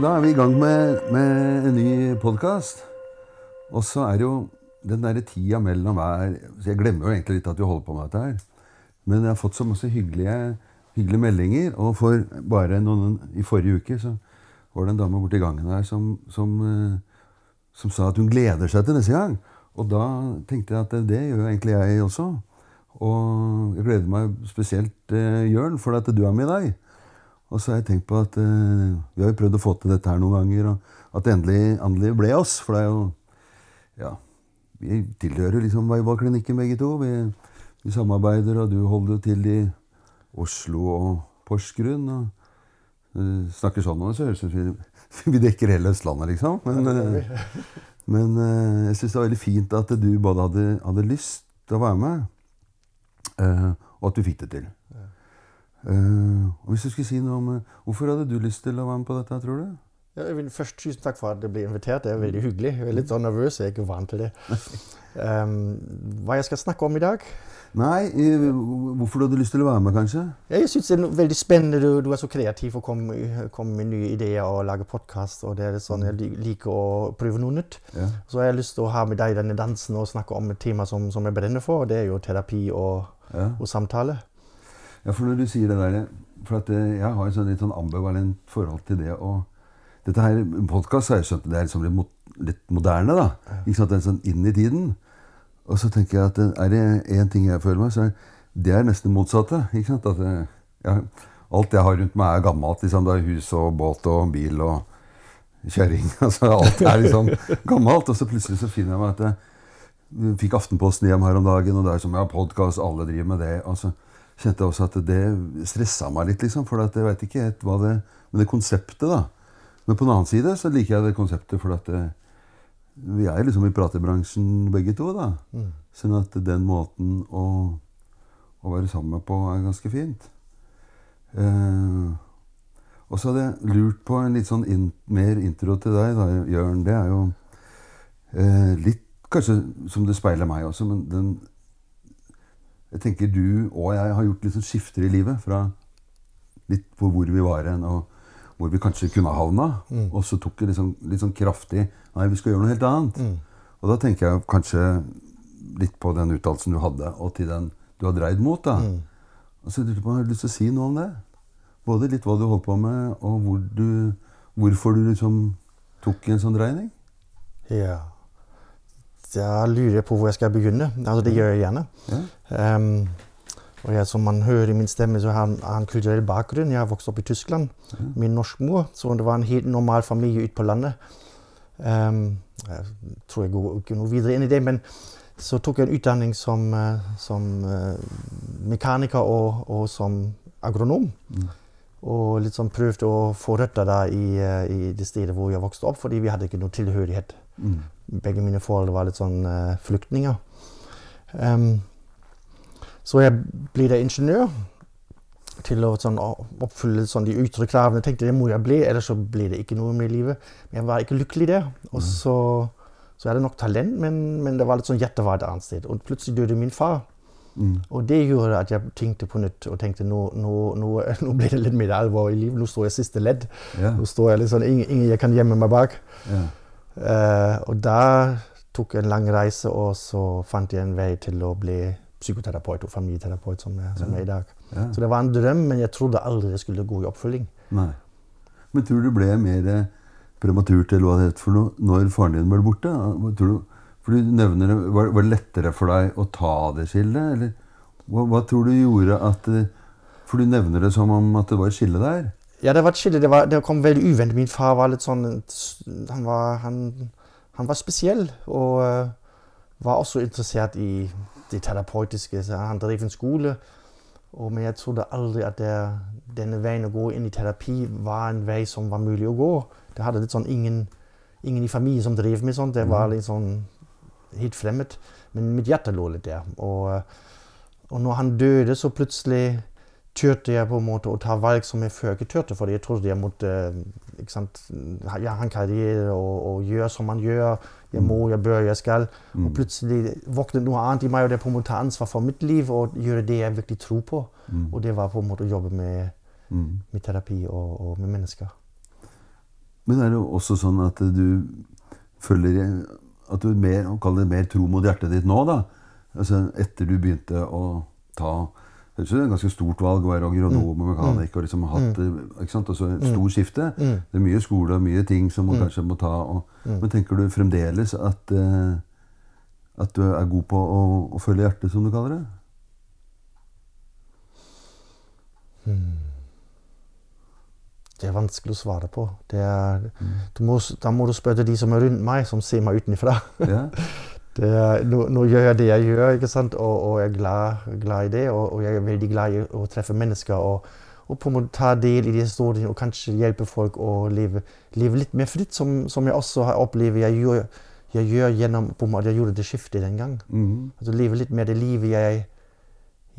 Da er vi i gang med, med en ny podkast. Og så er jo den derre tida mellom hver så Jeg glemmer jo egentlig litt at vi holder på med dette her. Men jeg har fått så masse hyggelige, hyggelige meldinger. Og for bare noen I forrige uke så var det en dame borti gangen her som, som, eh, som sa at hun gleder seg til neste gang. Og da tenkte jeg at det gjør egentlig jeg også. Og jeg gleder meg spesielt, eh, Jørn, for at du er med i dag. Og så har jeg tenkt på at eh, vi har jo prøvd å få til dette her noen ganger, og at det endelig, endelig ble oss. For det er jo Ja, vi tilhører liksom Veivalklinikken begge to. Vi, vi samarbeider, og du holder jo til i Oslo og Porsgrunn. og eh, Snakker sånn nå, så høres det ut som vi, dekker hele Østlandet, liksom. Men, eh, men eh, jeg syns det var veldig fint at du både hadde, hadde lyst til å være med, eh, og at du fikk det til. Eh, og hvis du skulle si noe om eh, Hvorfor hadde du lyst til å være med på dette, tror du? Ja, jeg vil først Tusen takk for at jeg ble invitert. Det er veldig hyggelig. Jeg er litt sånn nervøs, jeg er ikke vant til det. Um, hva jeg skal snakke om i dag? Nei, hvorfor du hadde lyst til å være med, kanskje? Ja, jeg syns det er veldig spennende. Du, du er så kreativ og kommer kom med nye ideer og lager podkast. Og det er sånn, jeg liker å prøve noe nytt. Ja. Så har jeg lyst til å ha med deg denne dansen og snakke om et tema som, som jeg brenner for. Og det er jo terapi og, Ja. og samtale. Ja, for når du sier det der For at eh, jeg har et sånn litt sånn ambivalent forhold til det og Dette her podkast har jeg skjønt det er liksom litt, mot, litt moderne, da. Ikke sant? Det er sånn inn i tiden. Og så tenker jeg at er det én ting jeg føler meg, så er det er nesten motsatte. Ikke sant? At det, ja, alt jeg har rundt meg, er gammelt. Liksom. Det er hus og båt og bil og kjerring. Altså, alt er liksom gammelt. Og så plutselig så finner jeg meg at jeg fikk Aftenposten hjem her om dagen, og det er som ja, podkast, alle driver med det. Og så kjente jeg også at det stressa meg litt, liksom. For at jeg veit ikke helt hva det Men det konseptet, da. Men på den annen side så liker jeg det konseptet for at det, vi er liksom i pratebransjen begge to, da. Sånn at den måten å, å være sammen på er ganske fint. Eh, og så hadde jeg lurt på en litt sånn in, mer intro til deg, da, Jørn. Det er jo eh, litt kanskje som det speiler meg også, men den Jeg tenker du og jeg har gjort litt sånn skifter i livet. Fra litt på hvor vi var hen, og hvor vi kanskje kunne ha Mm. Og så tok det sånn, litt sånn kraftig Nei, vi skal gjøre noe helt annet. Og da tenker jeg kanskje litt på den uttalelsen du hadde, og til den du har dreid mot. da. Og så lurer jeg på, Har du lyst til å si noe om det? Både litt hva du holdt på med, og hvor du, hvorfor du liksom tok en sånn dreining? Ja. Da lurer jeg på hvor jeg skal begynne. Altså, det gjør jeg gjerne. Ja. Um, og jeg, som man hører i min stemme, så har jeg en kulturell bakgrunn. Jeg har vokst opp i Tyskland. Min norsk mor. Så det var en helt normal familie ute på landet. Um, jeg tror jeg går ikke noe videre inn i det, men så tok jeg en utdanning som, eh, som eh, mekaniker og, og som agronom. Og litt sånn prøvde å få røtter i, eh, i det stedet hvor jeg vokste opp, fordi vi hadde ikke noe tilhørighet. Begge mine foreldre var litt sånn uh, flyktninger. Um, så jeg ble da ingeniør til å sånn, oppfylle sånn, de ytre kravene. Jeg tenkte det må jeg bli, ellers så blir det ikke noe med livet. Men jeg var ikke lykkelig der. Og så, så jeg hadde nok talent, men, men det var litt sånn hjertet var et annet sted. Og plutselig døde min far. Og det gjorde at jeg tenkte på nytt og tenkte nå, nå, nå, nå ble det litt mer alvor i livet. Nå står jeg siste ledd. Yeah. Nå står jeg litt sånn, ingen, ingen jeg kan gjemme meg bak. Ja. Eh, og da tok jeg en lang reise, og så fant jeg en vei til å bli psykoterapeut og familieterapeut som jeg, som jeg er i dag. Ja. Så det var en drøm, men jeg trodde aldri det skulle gå i oppfølging. Nei. Men tror du ble mer eh, prematurt eller hva det heter for noe, når faren din ble borte? Tror du, for du nevner det, var, var det lettere for deg å ta det skillet? Eller hva, hva tror du gjorde at eh, For du nevner det som om at det var et skille der? Ja, det var skille. Det, det kom veldig uventet. Min far var litt sånn Han var, han, han var spesiell. Og eh, var også interessert i det terapeutiske. Så han drev en skole. Og, men jeg trodde aldri at det, denne veien å gå inn i terapi var en vei som var mulig å gå. Det hadde litt sånn ingen, ingen i familien som drev med sånt. Det var litt sånn helt fremmed. Men mitt hjerte lå litt der. Og, eh, og når han døde, så plutselig turte jeg på en måte å ta valg som jeg før ikke turte. Fordi jeg trodde jeg måtte eh, ikke sant, ha en karriere og, og gjøre som man gjør. Jeg må, jeg bør, jeg skal. Og plutselig våknet noe annet i meg, og det er på en måte ta ansvar for mitt liv og gjøre det jeg virkelig tror på. Og det var på en måte å jobbe med, med terapi og, og med mennesker. Men er det også sånn at du føler At du mer, mer tro mot hjertet ditt nå, da? Altså etter du begynte å ta det er et ganske stort valg å være agronom og mekaniker. og liksom hatt, ikke sant? Altså et stort skifte. Det er mye skole og mye ting som man kanskje må ta. Og, men tenker du fremdeles at, eh, at du er god på å, å følge hjertet, som du kaller det? Det er vanskelig å svare på. Det er, du må, da må du spørre de som er rundt meg, som ser meg utenfra. Ja. Det nå, nå gjør jeg det jeg gjør, ikke sant? Og, og jeg er glad, glad i det. Og, og, jeg er veldig glad i å treffe mennesker og, og på en måte ta del i de historiene og kanskje hjelpe folk å leve, leve litt mer fritt, som, som, jeg også har opplevd jeg gjør, jeg gjør gjennom på en måte jeg gjorde det skiftet den gang. Mhm. Altså Leve litt mer det livet jeg,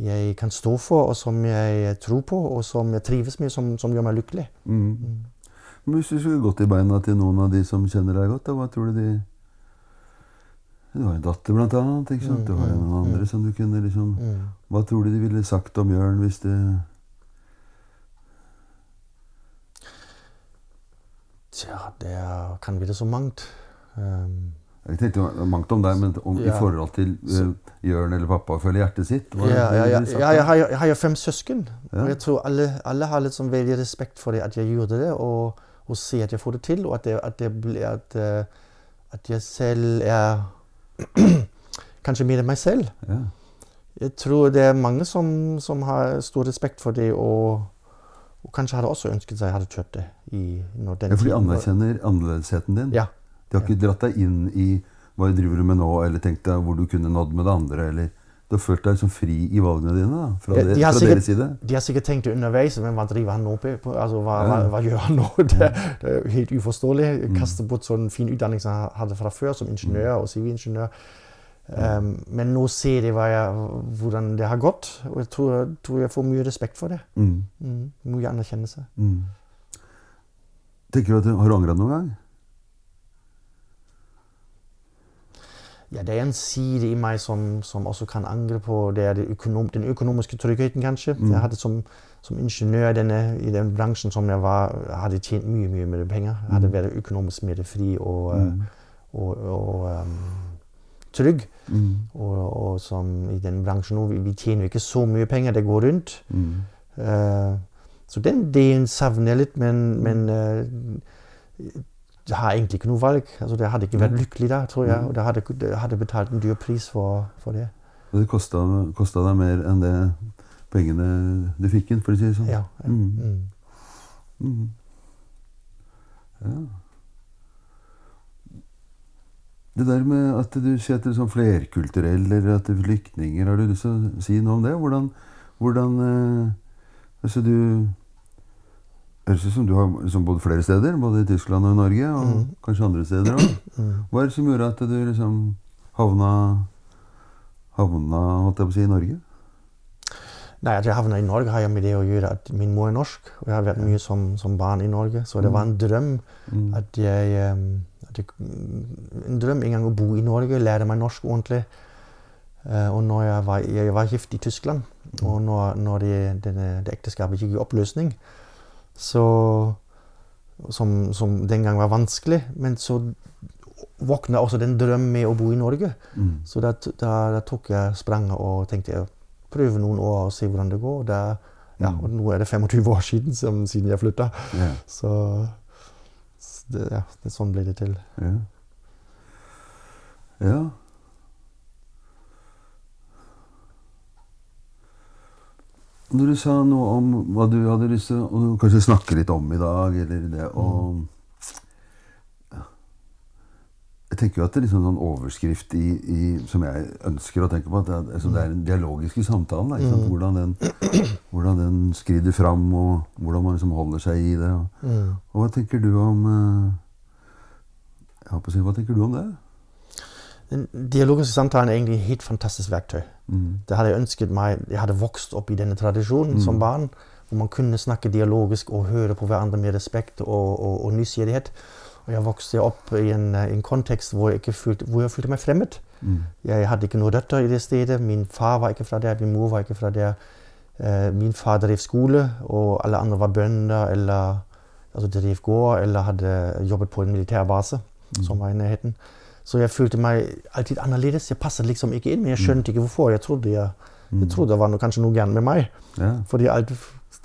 jeg kan stå for, og som jeg tror på, og som jeg trives med, som, som gjør meg lykkelig. Mm. Men hvis du skulle gått i beina til noen av de som kjenner deg godt, da, hva tror du de Du har en datter, blant annet. ikke sant? Du har jo noen andre som du kunne liksom Hva tror du de ville sagt om Jørn hvis det Tja, det er, kan være så mangt. Um, Jeg tenkte mangt om deg, men om, i forhold til uh, Jørn eller pappa følger hjertet sitt? ja, ja, ja, ja, jeg, har, jeg har fem søsken, Ja. og jeg tror alle, alle har litt sånn veldig respekt for det at jeg gjorde det, og, og ser at jeg får det til, og at, det, at, det at, eh, at jeg selv er kanskje mer enn meg selv. Ja. Jeg tror det er mange som, som har stor respekt for det, og, og kanskje hadde også ønsket seg jeg hadde kjørt det. I, når den ja, for de anerkjenner annerledesheten din? Ja. De har ikke dratt deg inn i hva du driver med nå, eller tenkt deg hvor du kunne nådd med det andre, eller Du har følt deg liksom fri i valgene dine, da, fra, det, de fra sikkert- deres side? De har sikkert tenkt underveis, men hva driver han nå på? Altså, hva, Ja. hva, hva gjør han nå? Det, det er helt uforståelig. Kaste bort sånn fin utdanning som han hadde fra før, som ingeniør og sivilingeniør. Um, men nå ser de jeg, hvordan det har gått, og jeg tror, tror jeg får mye respekt for det. Mm. Mm, mye anerkjennelse. Mm. Tenker du at du Har angra noen gang? Ja, det er en side i meg som, som også kan angre på det er det økonom, den økonomiske tryggheten, kanskje. Jeg hadde som, som ingeniør denne, i den bransjen som jeg var, hadde tjent mye mye mer penger. Jeg hadde vært økonomisk mer fri og, mm. og, og um, trygg. Mm. Og, og som i den bransjen nå, vi, vi tjener jo ikke så mye penger, det går rundt. Mm. Eh, så den delen savner jeg litt, men, men eh, jeg har egentlig ikke noe valg. Altså, jeg hadde ikke vært lykkelig da, tror jeg. Og jeg hadde, hadde betalt en dyr pris for, for det. Og det kosta, deg mer enn det pengene du fikk inn, for å si det sånn? Ja, ja. Mm. Mm. Mm. Ja. Det der med at du sier at du er sånn flerkulturell, eller at du er flyktninger, har du lyst til å si noe om det? Hvordan, hvordan eh, Altså, du Høres ut som du har liksom bodd flere steder, både i Tyskland og i Norge, og kanskje andre steder òg. Hva er det som gjorde at du liksom havna Havna, holdt jeg på å si, i Norge? Nei, at jeg havna i Norge har jeg med det å gjøre at min mor er norsk. Og jeg har vært mye som, som barn i Norge. Så det var en drøm at jeg, at jeg En drøm en gang å bo i Norge, lære meg norsk ordentlig. Eh, og når jeg var, jeg var gift i Tyskland, og når, når det, denne, det ekteskapet gikk i oppløsning, så som, som den gang var vanskelig, men så våkna også den drømmen med å bo i Norge. Mm. Så da, da, da tok jeg spranget og tenkte jeg prøve noen år og se hvordan det går. Da, ja, og nå er det 25 år siden, som, siden jeg flytta. Ja. Så det, ja, det, sånn ble det til. Ja. ja. Når du sa noe om hva du hadde lyst til å kanskje snakke litt om i dag, eller det og ja. Jeg tenker jo at det er liksom en overskrift i, i, som jeg ønsker å tenke på, at det er, altså det er den dialogiske samtalen. Da, ikke sant? Hvordan, den, hvordan den skrider fram, og hvordan man liksom holder seg i det. Og, og hva tenker du om eh, jeg håper å si, Hva tenker du om det? Den dialogiske samtalen er egentlig et helt fantastisk verktøy. Mm. Det hadde jeg ønsket meg Jeg hadde vokst opp i denne tradisjonen som barn, hvor man kunne snakke dialogisk og høre på hverandre med respekt og, og, og nysgjerrighet. Og jeg vokste opp i en, eh, en kontekst hvor jeg, følte, hvor jeg følte meg fremmed. Jeg hadde ikke noen røtter i det stedet. Min far var ikke fra der, min mor var ikke fra der. Eh, min far drev skole, og alle andre var bønder eller altså drev gård eller hadde jobbet på en militærbase som var i nærheten. Så jeg følte meg alltid annerledes. Jeg passet liksom ikke inn, men jeg skjønte ikke hvorfor. Jeg trodde, jeg, jeg trodde det var noe, kanskje noe gærent med meg. Ja. Fordi alt,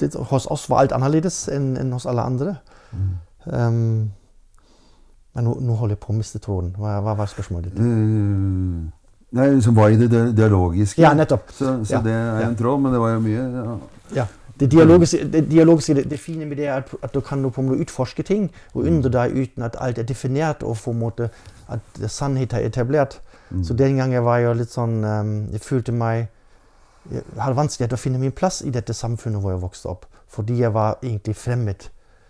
det, hos oss var alt annerledes enn enn hos alle andre. Um, men nå, nå holder jeg på å miste tråden. Hva, hva var spørsmålet ditt? Mm. Nei, liksom hva i det dialogiske? Ja, nettopp. Så, så Ja, det er en tråd, men det var jo mye ja. Ja. Det dialogiske, det, dialogiske det, det fine med det er at, at du kan på en måte utforske ting og undre deg uten at alt er definert og på en måte at sannhet er etablert. Så den gangen var jeg litt sånn um, Jeg følte meg Jeg hadde vanskelighet å finne min plass i dette samfunnet hvor jeg vokste opp. Fordi jeg var egentlig fremmed.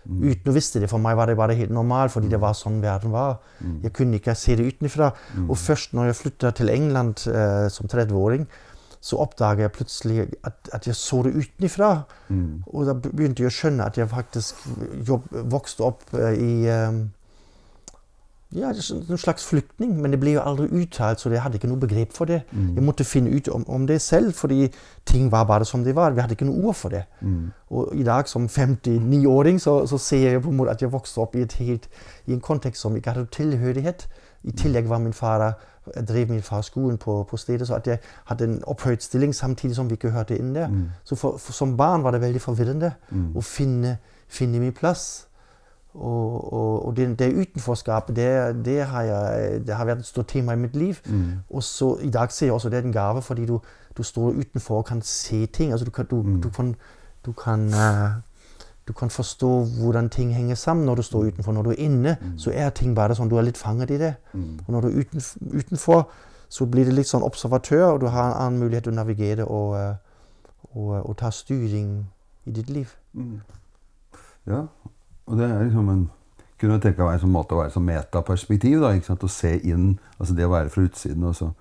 Uten å visste det. For meg var det bare helt normalt, fordi det var sånn verden var. Jeg kunne ikke se det utenfra. Og først når jeg flytta til England eh, som 30-åring, så oppdaga jeg plutselig at, at jeg så det utenfra. Mm. Og da begynte jeg å skjønne at jeg faktisk jobb, vokste opp eh, i eh, ja, sånn- en slags flyktning, men det ble jo aldri uttalt, så jeg hadde ikke noe begrep for det. Jeg måtte finne ut om, om det selv, fordi ting var bare som de var. Vi hadde ikke noe ord for det. Og i dag som 59-åring så, så ser jeg på en måte at jeg vokste opp i, et helt, i en kontekst som ikke hadde tilhørighet. I tillegg var min far jeg drev min fars skolen på, på stedet, så at jeg hadde en opphøyd stilling samtidig som vi ikke hørte inn der. Så for, for, som barn var det veldig forvirrende å finne, finne min plass. Og, og, og det, det utenforskapet, det, det, har jeg, det har vært et stort tema i mitt liv. Og så i dag ser jeg også det er en gave, fordi du, du står utenfor og kan se ting. Altså du, kan, du, du kan, du kan eh, du kan forstå hvordan ting henger sammen når du står utenfor. Når du er inne, så er ting bare sånn. Du er litt fanget i det. Og når du er uten, utenfor, så blir det litt sånn observatør, og du har en annen mulighet til å navigere og, eh, og, og ta styring i ditt liv. Ja, og det er liksom en kunne tenke meg en måte å være som metaperspektiv. da, ikke sant? Å se inn, altså det å være fra utsiden og så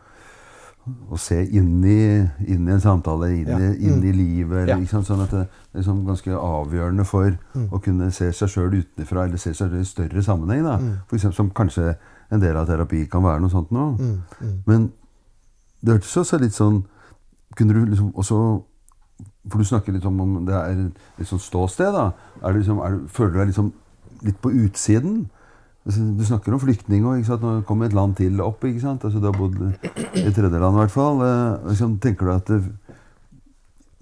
å se inn i, inn i en samtale, inn, Ja. i, inn i Mm. livet. eller Ja. Sånn at det er liksom ganske avgjørende for Mm. å kunne se seg sjøl utenfra, eller se seg selv i større sammenheng. da. For eksempel som kanskje en del av terapi kan være noe sånt nå. Mm, mm. Men det hørtes også litt sånn Kunne du liksom også For du snakker litt om om det er et sånn ståsted, da. Er det liksom, er, det, føler du deg liksom litt på utsiden? Altså, Du snakker om flyktning sant? Nå kommer et land til opp. ikke sant? Altså, du har bodd i tredjeland i hvert fall. Eh, liksom, tenker du at det,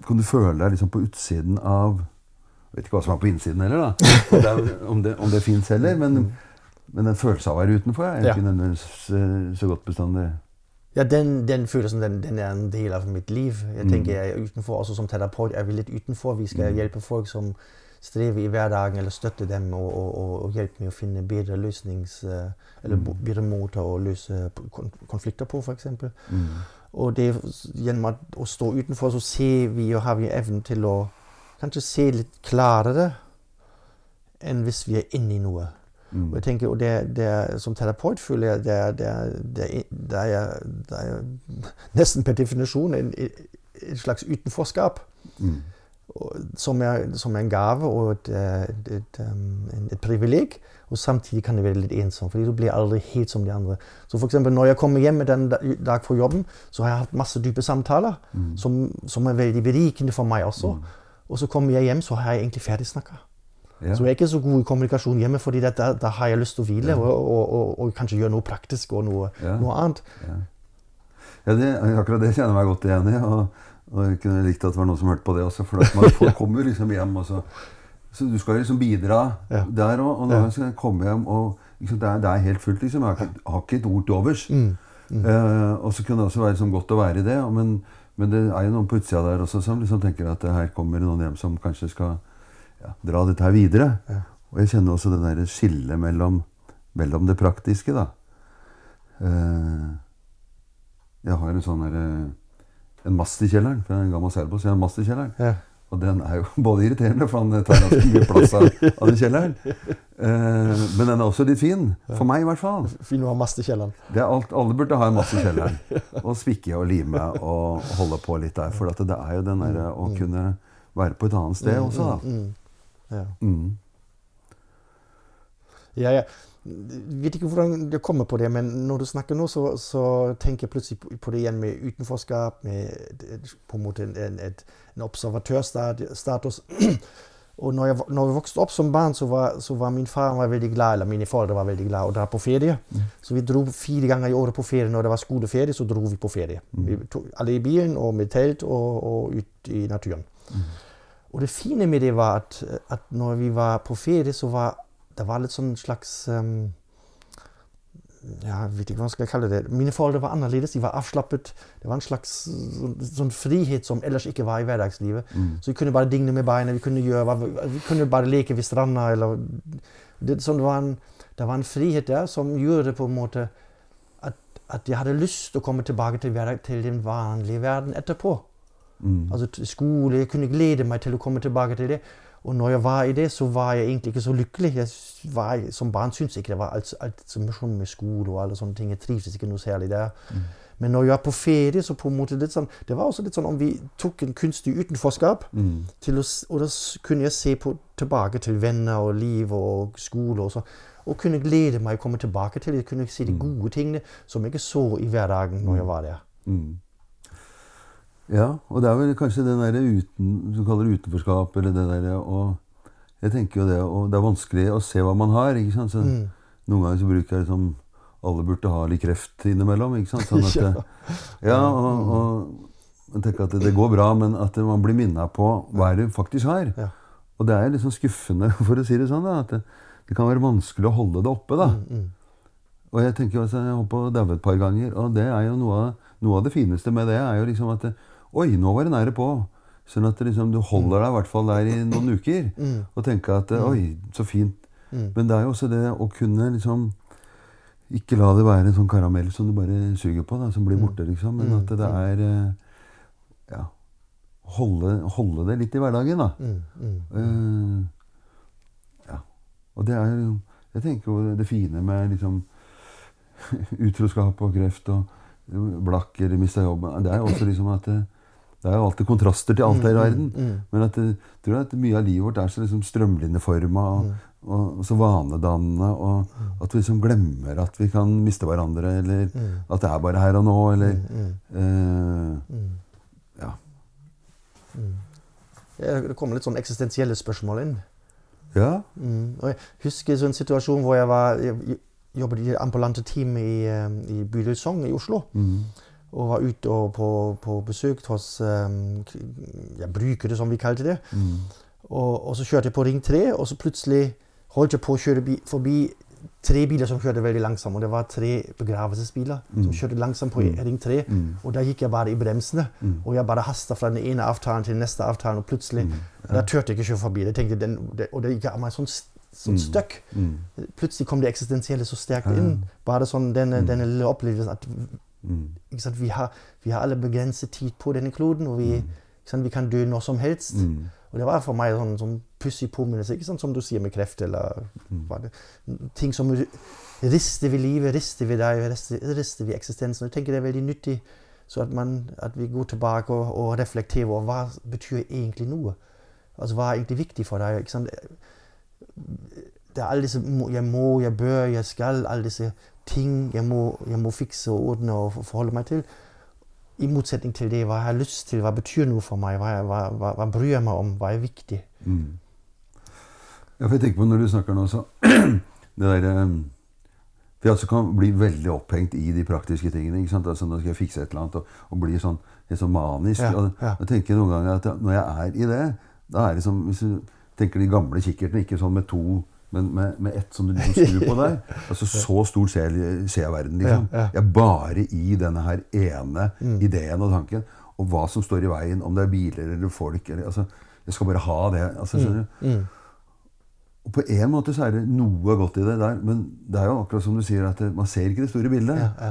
Kan du føle deg liksom på utsiden av Jeg vet ikke hva som er på innsiden heller, da. Om det, om det, om det fins heller. Men, men den følelsen av å være utenfor er Ja. ikke nødvendigvis eh, så godt bestandig. Ja, den, den følelsen den, den er en del av mitt liv. Mm. Jeg tenker jeg er utenfor, Også som terapeut er vi litt utenfor. Vi skal hjelpe folk som strever i hverdagen, eller støtte dem og, og, og, hjelpe med å finne bedre løsnings... eh, Eller Mm. bedre måter å løse konflikter på, f.eks. Mm. Og det, gjennom å stå utenfor, så ser vi og har vi evnen til å kanskje se litt klarere enn hvis vi er inne i noe. Mm. Og jeg tenker, og det, det Som terapeut føler jeg det det det det er, det er nesten per definisjon en, et slags utenforskap. Mm. Som er, som er en gave og et, eh, et, et, um, et privileg. Og samtidig kan det være litt ensomt, fordi du blir aldri helt som de andre. Så for eksempel, Når jeg kommer hjem med den dag fra jobben, så har jeg hatt masse dype samtaler som, som er veldig berikende for meg også. Og så kommer jeg hjem, så har jeg egentlig ferdig snakka. Ja. Så jeg er ikke så god i kommunikasjon hjemme, fordi da, da, har jeg lyst til å hvile og, og, og, og kanskje gjøre noe praktisk og noe, Ja. noe annet. Ja, det, akkurat det kjenner jeg meg godt igjen i. Og, og jeg kunne likt at det var noen som hørte på det også. For at man folk kommer liksom hjem, og så Så du skal liksom bidra Ja. der òg. Og skal jeg komme hjem, og liksom, det, er, det er helt fullt, liksom. Jeg har ikke, har ikke et ord til overs. Mm. Eh, og så kunne det også være liksom godt å være i det. Men, men det er jo noen på utsida der også som liksom tenker at eh, her kommer noen hjem som kanskje skal ja, dra dette her videre. Ja. Og jeg kjenner også det der skillet mellom, mellom det praktiske, da. Eh, jeg har en sånn derre En mast i kjelleren. For jeg er en gammel seilbåt, så jeg har en mast i kjelleren. Ja. Og den er jo både irriterende, for han tar ganske mye plass av, av den kjelleren. Eh, men den er også litt fin. For meg, i hvert fall. Fin å ha mast i kjelleren. Det er alt, alle burde ha en masse i kjelleren. Og spikke og lime og holde på litt der. For det er jo den derre å kunne være på et annet sted også, da. Mm. Ja. Mm. Ja, jeg vet ikke hvordan jeg kommer på det, men når du snakker nå, så, så tenker jeg plutselig på- det igjen med utenforskap, med på en måte en, en, en observatørstatus. Og når jeg, når jeg vokste opp som barn, så var, så var min far var veldig glad, eller mine foreldre var veldig glad å dra på ferie. Så vi dro fire ganger i året på ferie. Når det var skoleferie, så dro vi på ferie. Vi tog, alle i bilen og med telt og, og ut i naturen. Og det fine med det var at, at når vi var på ferie, så var det var litt sånn slags um, ja, jeg vet ikke hva man skal kalle det. Mine forhold var annerledes. De var avslappet. Det var en slags sånn, frihet som ellers ikke var i hverdagslivet. Så vi kunne bare dingle med beina. Vi kunne, gjøre, vi- vi kunne bare leke ved stranda. Eller, det, sånn, det, var en, det var en frihet der som gjorde på en måte at, at jeg hadde lyst til å komme tilbake til, hverdag, til den vanlige verden etterpå. Mm. Altså skole. Jeg kunne glede meg til å komme tilbake til det. Og når jeg var i det, så var jeg egentlig ikke så lykkelig. Jeg var, som barn syntes ikke det var alt, alt så morsomt med skole og alle sånne ting. Jeg trivdes ikke noe særlig der. Men når jeg var på ferie, så på en måte litt sånn Det var også litt sånn om vi tok en kunstig utenforskap. Mm. Til å, og da kunne jeg se på, tilbake til venner og liv og skole og sånn. Og kunne glede meg å komme tilbake til det. Kunne se de gode tingene som jeg ikke så i hverdagen når jeg var der. Mm. Ja, og det er vel kanskje det der uten, du kaller det utenforskap, eller det derre og Jeg tenker jo det, og det er vanskelig å se hva man har, ikke sant. Så Mm. Noen ganger så bruker jeg liksom alle burde ha litt kreft innimellom, ikke sant. Sånn at, Ja. det- ja, og, og jeg tenker at det, går bra, men at man blir minnet på hva er det faktisk har. Ja. Og det er litt sånn skuffende, for å si det sånn, da, at det, det kan være vanskelig å holde det oppe, da. Mm. Og jeg tenker altså, jeg holdt på å daue et par ganger, og det er jo noe av, noe av det fineste med det, er jo liksom at det, Oi, nå var det nære på. Sånn at liksom, du holder deg i hvert fall der i noen uker. Mm. Og tenker at oi, så fint. Mm. Men det er jo også det å kunne liksom Ikke la det være en sånn karamell som du bare suger på, da, som blir borte, liksom. Men at det er eh, Ja. Holde, holde det litt i hverdagen, da. Mm. Mm. Eh, ja. Og det er jo Jeg tenker jo det fine med liksom utroskap og kreft og blakk eller mista jobben Det er jo også liksom at det, er jo alltid kontraster til alt her i verden. mm. Men at jeg tror at mye av livet vårt er så liksom strømlinjeforma og, og, og så vanedannende. Og at vi liksom glemmer at vi kan miste hverandre, eller at det er bare her og nå, eller eh, Ja. Det kommer litt sånn eksistensielle spørsmål inn. Ja. Mm. Og jeg husker en situasjon hvor jeg var jeg jobbet i ambulante team i, eh, i bydel Sogn i Oslo. Mm. Og var ute og på, på besøk hos um, ja, brukere, som vi kalte det. Mm. Og, og så kjørte jeg på Ring 3, og så plutselig holdt jeg på å kjøre bi forbi tre biler som kjørte veldig langsomt. Og det var tre begravelsesbiler som kjørte langsomt på Ring 3. Mm. Og da gikk jeg bare i bremsene. Og jeg bare hasta fra den ene avtalen til den neste avtalen. Og plutselig Da turte jeg ikke kjøre forbi. Jeg tenkte, den, det, og det gikk av meg sånn, sånn støkk. Mm. Plutselig kom det eksistensielle så sterkt inn. Bare sånn denne, denne lille opplevelsen at Mm. Vi, har, vi har alle begrenset tid på denne kloden, og vi, sant, vi kan dø når som helst. Mm. Og det var for meg sånn, sånn pussig påminnelse, som du sier med kreft eller det, ting som rister ved livet, rister ved deg, rister, rister ved eksistensen. Jeg tenker det er veldig nyttig så at, man, at vi går tilbake og, og reflekterer over hva betyr egentlig noe. Altså hva er egentlig viktig for deg. Det er alle disse jeg må, jeg bør, jeg skal, alle disse ting jeg må, jeg må fikse og ordne og forholde meg til. I motsetning til det hva jeg har lyst til, hva betyr noe for meg, hva, jeg- hva, hva, hva bryr jeg meg om, hva er viktig. Mm. Ja, for jeg tenker på når du snakker nå, så Det derre Vi altså kan bli veldig opphengt i de praktiske tingene. ikke sant? Altså Nå skal jeg fikse et eller annet, og, og bli sånn, helt sånn manisk. Ja, og ja. Jeg tenker noen ganger at når jeg er i det, da er det som Hvis du tenker de gamle kikkertene, ikke sånn med to men med, med ett som du liksom skrur på der. altså Så stort ser, jeg- verden, liksom. Ja, ja. Jeg er bare i denne her ene ideen og tanken. Og hva som står i veien, om det er biler eller folk eller, altså, Jeg skal bare ha det. altså skjønner du? Og på en måte så er det noe godt i det der, men det er jo akkurat som du sier, at man ser ikke det store bildet. Ja.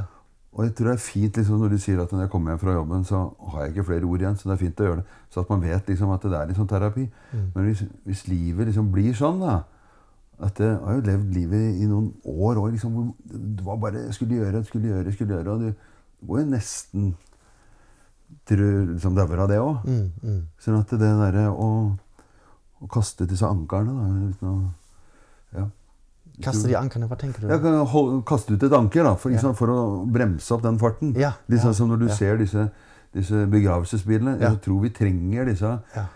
Og jeg tror det er fint liksom, når du sier at når jeg kommer hjem fra jobben, så har jeg ikke flere ord igjen. Så det er fint å gjøre det. Så at man vet liksom at det er litt sånn terapi. Men hvis, hvis livet liksom blir sånn, da at Jeg har jo levd livet i noen år òg. liksom, det var bare skulle gjøre, skulle gjøre, skulle gjøre. Og du går jo nesten liksom dauer av det òg. Mm, mm. Sånn at det derre å, å kaste disse ankerne da, uten å ja. Kaste de ankerne, hva tenker du? Jeg kan holde, kaste ut et anker da, for, Ja. liksom, for å bremse opp den farten. Ja, sånn ja, som når du ja. ser disse, disse begravelsesbilene. Ja. Jeg tror vi trenger disse Ja.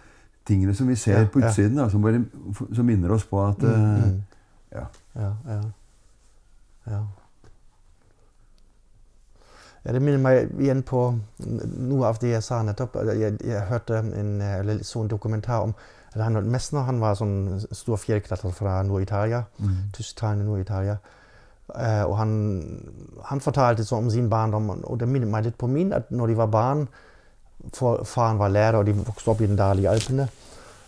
Tingene som vi ser Ja, på utsiden, da, som, bare, som minner oss på at Mm, eh, mm. ja. Ja, ja. ja. Det minner meg igjen på noe av det jeg sa nettopp. Jeg, jeg hørte en, eller så en dokumentar om Reinhold Messner. Han var sånn stor fjellklatrer fra Nord-Italia. Mm. Tysktalende Nord-Italia. Uh, og han, han fortalte så om sin barndom, og det minner meg litt på min. at når de var barn, for Faren var lærer, og de vokste opp i den dalige i Alpene.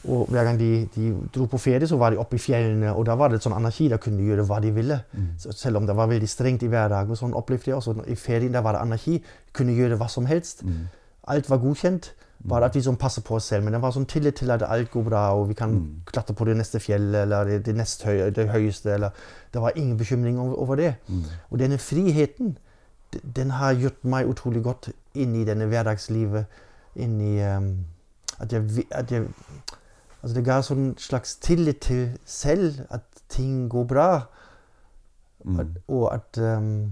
Og hver gang de, de dro på ferie, så var de oppe i fjellene, og da var det et sånn anarki. Da kunne de gjøre hva de ville. Mm. selv om det var veldig strengt i hverdagen. Sånn opplevde jeg også. I ferien da var det anarki. Kunne gjøre hva som helst. Alt var godkjent. Bare at vi sånn passer på oss selv. Men det var sånn tillit til at alt går bra, og vi kan klatre på det neste fjellet eller det, det nest høy, det høyeste. Eller, det var ingen bekymring over, over det. Og denne friheten, den har gjort meg utrolig godt inn i denne hverdagslivet. Inn i ehm, at jeg, at jeg Altså det ga sånn slags tillit til selv, at ting går bra. Mm. At, og at um,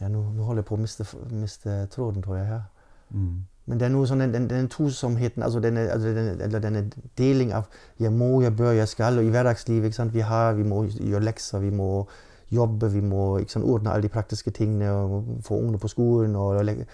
Ja, nå, nå holder jeg på å miste, miste tråden, tror jeg. her. Mm. Men det er noe sånn, den, den, den tosomheten, altså denne, altså denne, eller denne deling av jeg må, jeg bør, jeg skal. Og i hverdagslivet ikke sant? Vi, har, vi må gjøre lekser, vi må jobbe, vi må ikke sant? ordne alle de praktiske tingene. og Få ungene på skolen. Og, og,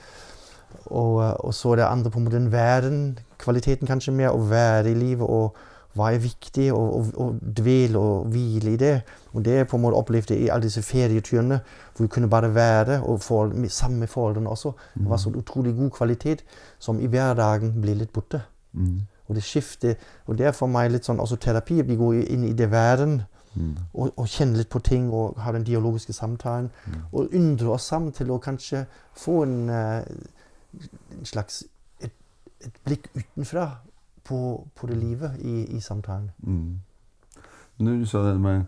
og, og så er det andre på en måte den verden, kvaliteten kanskje mer, å være i livet. og hva er viktig, og, og, og dvele og hvile i det. Og det er på en måte opplevd i alle disse ferieturene, hvor vi kunne bare være og få, sammen med foreldrene også. Det var så utrolig god kvalitet, som i hverdagen blir litt borte. Mm. Og det skifter, og det er for meg litt sånn også terapi. Vi går inn i det verden Mm. og, og kjenne litt på ting og ha den dialogiske samtalen. Og undre oss sammen til å kanskje få en, eh, en slags et, et blikk utenfra på, på det livet i, i samtalen. Mm. Når du sa det med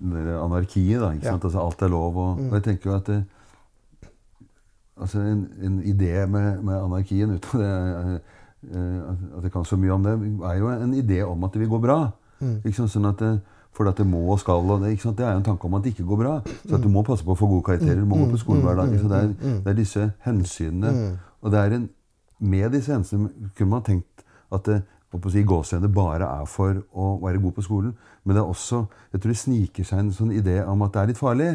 det anarkiet, da. Ikke Ja. Altså, alt er lov. Og, Mm. og jeg tenker jo at det, altså en, en idé med, med anarkien, uten at jeg, eh, at jeg kan så mye om det, er jo en idé om at det vil gå bra. Mm. Sånn at det, for at det må og skal og det, det er jo en tanke om at det ikke går bra. Så at du må passe på å få gode karakterer, du må gå på skolen hver dag. Så det, er, det er disse hensynene. Og det er en, med disse hensynene kunne man tenkt at det på å si, gåsehudet bare er for å være god på skolen. Men det er også, jeg tror det sniker seg en sånn idé om at det er litt farlig.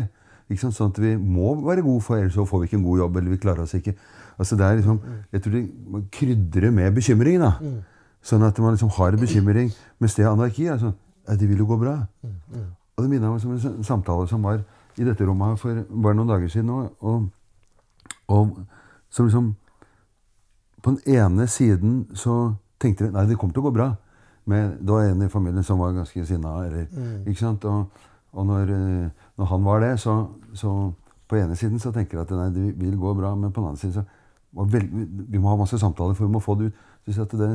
Ikke sant? Sånn at vi må være gode, for ellers så får vi ikke en god jobb. eller vi klarer oss ikke. Altså det er liksom, Jeg tror det krydrer med bekymring. da. Sånn at man liksom har en bekymring. Mens det er anarki ja, Det vil jo gå bra. Og det minner meg om en samtale som var i dette rommet her for bare noen dager siden. Og, og, og som liksom På den ene siden så tenkte de nei, det kommer til å gå bra. Men det var en i familien som var ganske sinna. Eller, ikke sant? Og, og når, eh, når han var det, så, så på ene siden så tenker jeg at nei, det vil gå bra. Men på den andre siden så var vel, vi må ha masse samtaler, for vi må få det ut. Så jeg at det,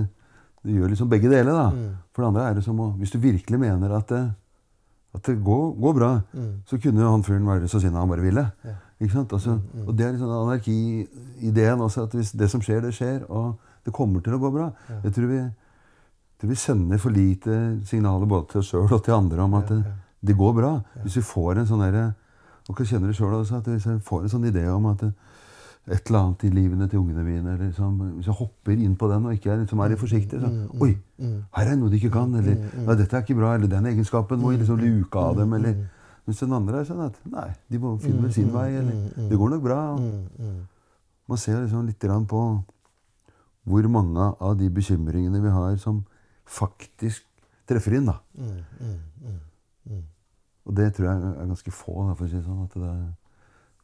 det gjør liksom begge deler. da. For det andre er det som å Hvis du virkelig mener at det, at det går, går bra, så kunne han fyren være så sinna han bare ville. Ikke sant? Altså, Og det er liksom anarkiideen også, at hvis det som skjer, det skjer, og det kommer til å gå bra. Jeg tror vi, tror vi sender for lite signaler både til oss sjøl og til andre om at det, det går bra. Hvis vi får en sånn derre Og kjenner du sjøl også? At hvis jeg får en sånn idé om at det, et eller annet i livene til ungene mine eller liksom, Hvis jeg hopper inn på den og ikke er, liksom, er litt forsiktig sånn, Oi, her er noe de ikke kan. Eller nei, dette er ikke bra. Eller den egenskapen må jeg liksom luke av dem. Eller, mens den andre er sånn at nei, de må finne vel sin vei. Eller det går nok bra. Man ser liksom litt på hvor mange av de bekymringene vi har, som faktisk treffer inn. da. Og det tror jeg er ganske få, da, for å si sånn. at det er,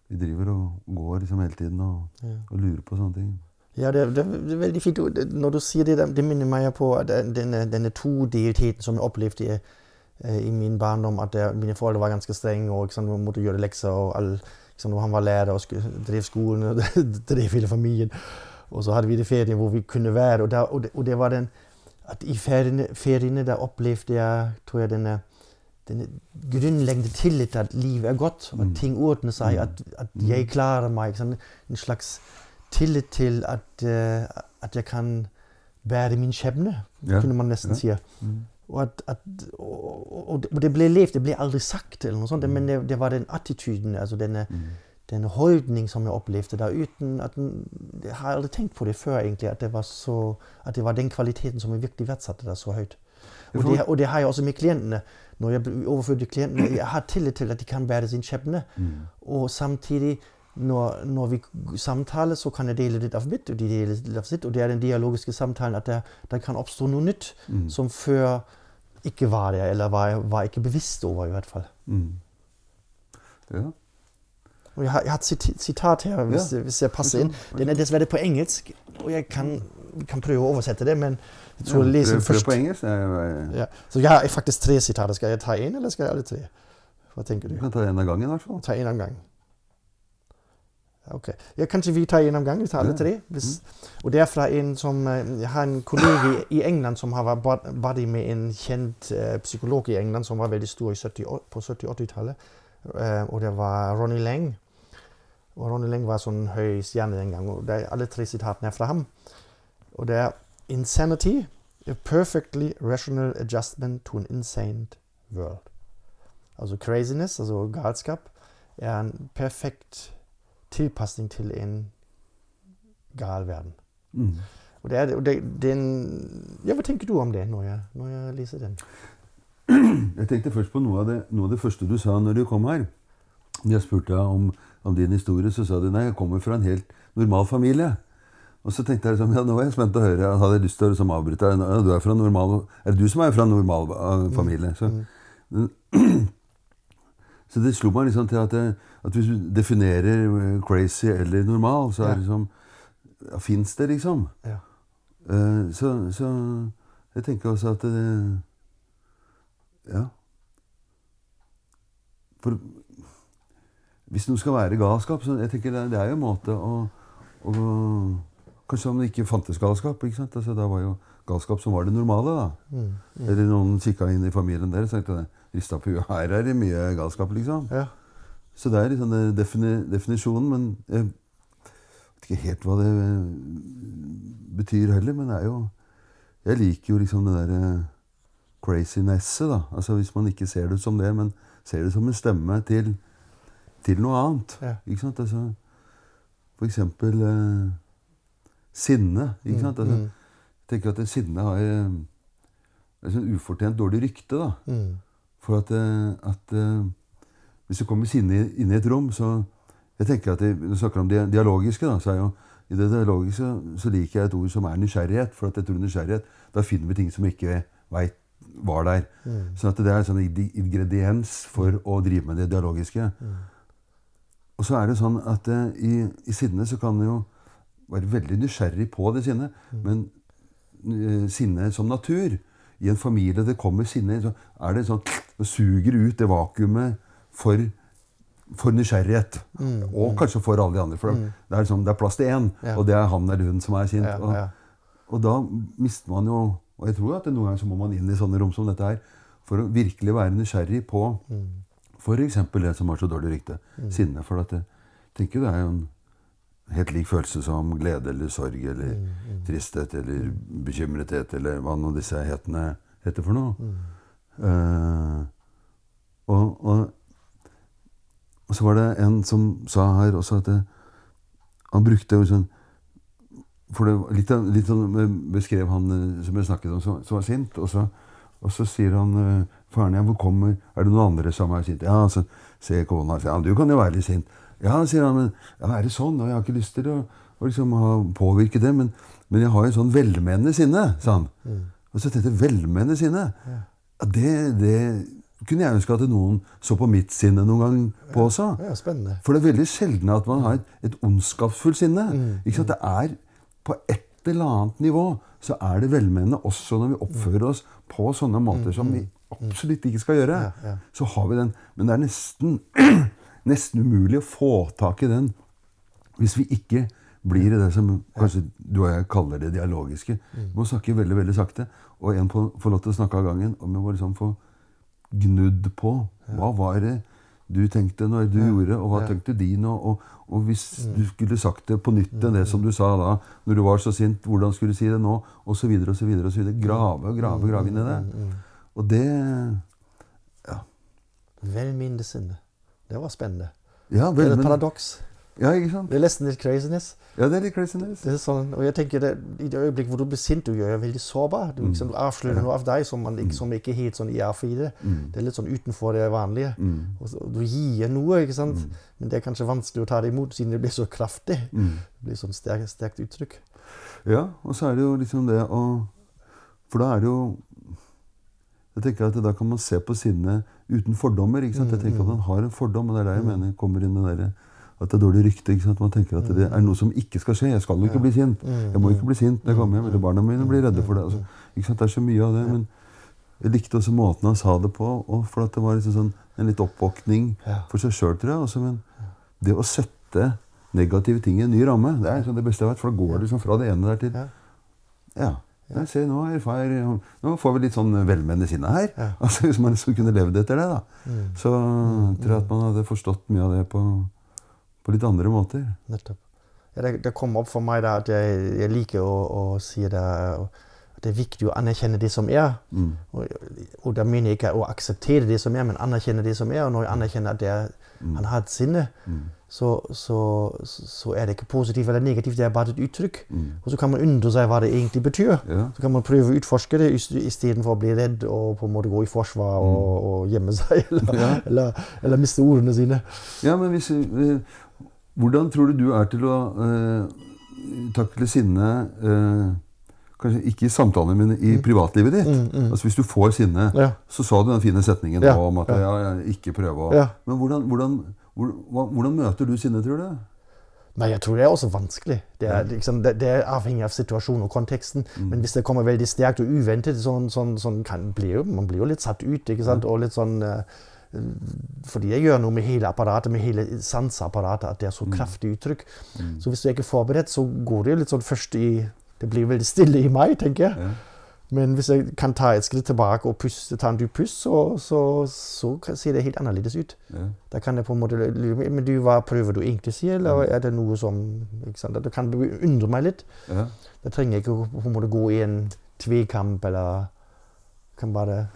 Vi driver og går liksom hele tiden og, og lurer på sånne ting. Ja, det, er, det er veldig fint. Når du sier det, det minner meg på denne, denne todeltheten som jeg opplevde i, eh, i min barndom. At jeg, mine foreldre var ganske strenge og liksom, måtte gjøre lekser. og all, liksom, Han var lærer og sk- drev skolen og drev hele familien. Og så hadde vi det feriene hvor vi kunne være. Og, der, og, det, og det var den at I feriene, feriene der opplevde jeg tror jeg, denne, denne grunnleggende tillit til at livet er godt. At ting ordner seg. At, at jeg klarer meg. En slags tillit til at, uh, at jeg kan bære min skjebne, Ja. kunne man nesten Ja. si. Og, at, at, og, og, det- ble levd, det ble aldri sagt, eller noe sånt, men det, det var den attituden, altså denne, den holdning som jeg opplevde der, uten at Jeg har aldri tenkt på det før, egentlig, at det var, så, at det var den kvaliteten som jeg virkelig verdsatte der så høyt. Og det, og det har jeg også med klientene. Når jeg overfører til klientene, jeg har tillit til at de kan bære sin skjebne. Og samtidig, når, når vi samtaler, så kan jeg dele litt av mitt, og de deler litt av sitt. Og det er den dialogiske samtalen at det, det kan oppstå noe nytt som før ikke var der, eller var, var ikke bevisst over, i hvert fall. Ja. Og jeg har, jeg har et sit- sitat her, hvis, Ja. hvis jeg passer inn. Den er dessverre på engelsk, og jeg kan, kan prøve å oversette det, men jeg tror jeg leser først. på engelsk. Ja. Så jeg har faktisk tre sitater. Skal jeg ta én, eller skal jeg alle tre? Hva tenker Du du? kan ta en av gangen, i hvert fall. Ta én om gangen. Ok. Ja, kanskje vi tar én om gangen? Vi tar alle tre? Hvis, og det er fra en som eh, Jeg har en kollega i England som har vært buddy med en kjent uh, psykolog i England som var veldig stor i 70 på 70-80-tallet. Uh, og det var Ronny Lang. Og Ronny Lang var sånn høy stjerne den gangen. Og det er alle tre sitatene er fra ham. Og det er Insanity, a perfectly rational adjustment to an insane world. Altså craziness, altså galskap, er en perfekt tilpasning til en gal verden. Mm. Og det er, og det, den, ja, hva tenker du om det når jeg, når jeg leser den? Jeg tenkte først på noe av, det, noe av det første du sa når du kom her. Jeg spurte deg om, om din historie, så sa du nei, jeg kommer fra en helt normal familie. Og så tenkte jeg liksom, ja, nå var jeg spent å høre. Jeg hadde lyst til å liksom avbryte. Ja, du er, fra normal, er det du som er fra normal eh, familie? Så, så det slo meg liksom til at, det, at hvis du definerer eh, crazy eller normal, så er det liksom ja, Fins det, liksom? Ja. Eh, så, så jeg tenker også at det Ja. For hvis noe skal være galskap, så jeg tenker det, det er jo en måte å, å Kanskje om det ikke fantes galskap. ikke sant? Altså, da var jo galskap som var det normale. da. Mm. Eller noen kikka inn i familien deres og tenkte rista på huet. Her er det mye galskap, liksom. Ja. Så det er liksom defini definisjonen, men jeg vet ikke helt hva det eh, betyr heller. Men det er jo Jeg liker jo liksom det derre crazinesset, da. Altså hvis man ikke ser det som det, men ser det som en stemme til, til noe annet. Ja. Ikke sant? Altså, for eksempel eh, sinne. Ikke sant? Altså, Mm. jeg tenker at sinne har eh, et sånn ufortjent dårlig rykte, da. Mm. For at, eh, at eh, hvis det kommer sinne inn i et rom, så Jeg tenker at Når du snakker om det dialogiske, da, så er jo i det dialogiske så liker jeg et ord som er nysgjerrighet. For at jeg tror nysgjerrighet, da finner vi ting som vi ikke veit var der. Mm. Så at det er en sånn ingrediens for å drive med det dialogiske. Og så er det sånn at i, i sinne så kan det jo være veldig nysgjerrig på det sinnet, men eh, sinne som natur I en familie det kommer sinne, så er det sånn Det suger ut det vakuumet for, for nysgjerrighet. Og kanskje for alle de andre. For det, er liksom, det er plass til én, Ja. og det er han eller hun som er sint. Ja, og, ja. og da mister man jo Og jeg tror at noen ganger så må man inn i sånne rom som dette her for å virkelig være nysgjerrig på Mm. f.eks. det som har så dårlig rykte. Sinne. For at jeg tenker det er jo en helt lik følelse som glede eller sorg eller Mm, tristhet eller bekymrethet eller hva nå disse hetene heter for noe. Mm. Uh, og, og, og så var det en som sa her også at det, han brukte jo sånn for det, litt, litt sånn beskrev han eh, som jeg snakket om, som, som var sint. Og så, og så sier han eh, faren ja, hvor kommer Er det noen andre som er sint? Ja, så ser kona sier, ja, du kan jo være litt sint. Ja, sier han, men ja, er det sånn? Og jeg har ikke lyst til å, å liksom påvirke det, men, men jeg har jo sånn velmenende sinne, sa han. Og så tenkte jeg velmenende sinne. Ja, det, det kunne jeg ønske at noen så på mitt sinne noen gang på også. ja, spennende. For det er veldig sjelden at man har et, et ondskapsfullt sinne. Ikke sant? Det er på et eller annet nivå så er det velmenende også når vi oppfører oss på sånne måter som vi absolutt ikke skal gjøre. Så har vi den. Men det er nesten, nesten umulig å få tak i den hvis vi ikke blir i det som kanskje du og jeg kaller det dialogiske. Vi må snakke veldig veldig sakte, og en får lov til å snakke av gangen. Og vi må liksom få gnudd på hva var det du tenkte når du gjorde, og hva tenkte de nå? Og, og hvis du skulle sagt det på nytt enn det som du sa da, når du var så sint, hvordan skulle du si det nå? Og så videre og så videre. og så videre. Grave og grave, grave inn i det. Og det Ja. Vel sinne. Det var spennende. Ja, Det er et paradoks. ja, ikke sant? Det er nesten litt craziness. Ja, det er litt craziness. Det er sånn, og jeg tenker det, I det øyeblikk hvor du blir sint, du gjør deg veldig sårbar. Du, liksom, du avslører noe av deg som, man, ikke- som ikke er helt sånn IR4. Det er litt sånn utenfor det vanlige. Og så, du gir noe, ikke sant? men det er kanskje vanskelig å ta det imot siden det blir så kraftig. Det blir sånn sterkt, sterkt uttrykk. Ja, og så er det jo liksom det å For da er det jo Jeg tenker at Da kan man se på sinne uten fordommer. ikke sant? Jeg tenker at man har en fordom, og det er der jeg mener kommer inn det der, at det er dårlig rykte. ikke sant? Man tenker at det er noe som ikke skal skje. Jeg skal jo ikke bli sint. Jeg må ikke bli sint når jeg kommer hjem. Eller barna mine blir redde for det. Altså, ikke sant? Det er så mye av det. Men jeg likte også måten han sa det på. Og for at det var liksom sånn, en litt oppvåkning for seg sjøl, tror jeg. Også, men det å sette negative ting i en ny ramme, det er liksom det beste jeg vet. For da går det liksom fra det ene der til Ja. Ja. Se, nå, far, nå får vi litt sånn velmenende sinne her. Ja. Altså, hvis man liksom kunne levd etter det, da. Så tror jeg at man hadde forstått mye av det på, på litt andre måter. Nettopp. Ja, det, det kom opp for meg da at jeg, jeg liker å, å si det det er viktig å anerkjenne det som er. Og, og da mener jeg ikke å akseptere det som er, men anerkjenne det som er. Og når jeg anerkjenner at det er, han har et sinne, så, så, så er det ikke positivt eller negativt, det er bare et uttrykk. Og så kan man undre seg hva det egentlig betyr. Ja. Så kan man prøve å utforske det istedenfor å bli redd og på en måte gå i forsvar og, og gjemme seg. Eller, Ja. eller, eller miste ordene sine. Ja, men hvis, eh, hvordan tror du du er til å eh, takle sinne eh, Kanskje ikke i samtaler, men i privatlivet ditt. Altså Hvis du får sinne, Ja. så sa du den fine setningen Ja, om at ja, ikke prøve å. Men hvordan, hvordan, hvor- hvordan møter du sinne, tror du? Nei, jeg tror det er også vanskelig. Det er, liksom, det, det er avhengig av situasjonen og konteksten. Men hvis det kommer veldig sterkt og uventet, sånn, sånn, sånn kan bli man blir jo litt satt ut. ikke sant? Og litt sånn, eh, fordi jeg gjør noe med hele apparatet, med hele sanseapparatet, at det er så kraftig uttrykk. Så hvis du er ikke forberedt, så går det jo litt sånn først i Det blir veldig stille i meg, tenker jeg. Ja. Men hvis jeg kan ta et skritt tilbake og puste, ta en dyp pust, så, så, så ser det helt annerledes ut. Ja. Da kan jeg på en måte Men du, hva prøver du egentlig å si, eller er det noe som ikke? Det kan undre meg litt. Ja. Da trenger jeg ikke på en måte gå i en tvekamp, eller kan bare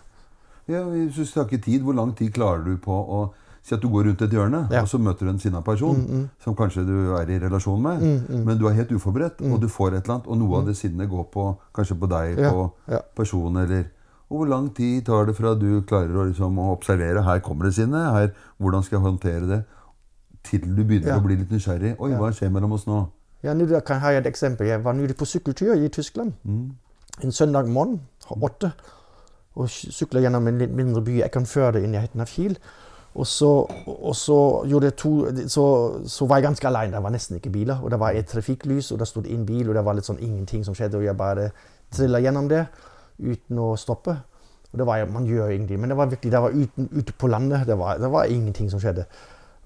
Ja, Hvis du snakker tid, hvor lang tid klarer du på å Si at du går rundt et hjørne, Ja. og så møter du en sinna person som kanskje du er i relasjon med, men du er helt uforberedt, og du får et eller annet, og noe av det sinnet går på kanskje på deg, Ja, på ja. personen, eller Og hvor lang tid tar det fra du klarer å, liksom, å observere her kommer det sinne, her, hvordan skal jeg håndtere det, til du begynner å bli litt nysgjerrig. Oi, hva skjer mellom oss nå? Ja, nå kan har ha et eksempel. Jeg var nylig på sykkeltur i Tyskland. En søndag morgen åtte. Og sykler gjennom en litt mindre by, Jeg kan føre det inn i nærheten av Kiel. Og så, og så, to, så, så var jeg ganske alene. Det var nesten ikke biler. Og det var et trafikklys, og det stod en bil, og det var litt sånn ingenting som skjedde. Og jeg bare trilla gjennom det uten å stoppe. Og det var, Man gjør egentlig, men det var virkelig, det var uten, ute på landet. Det var, det var ingenting som skjedde.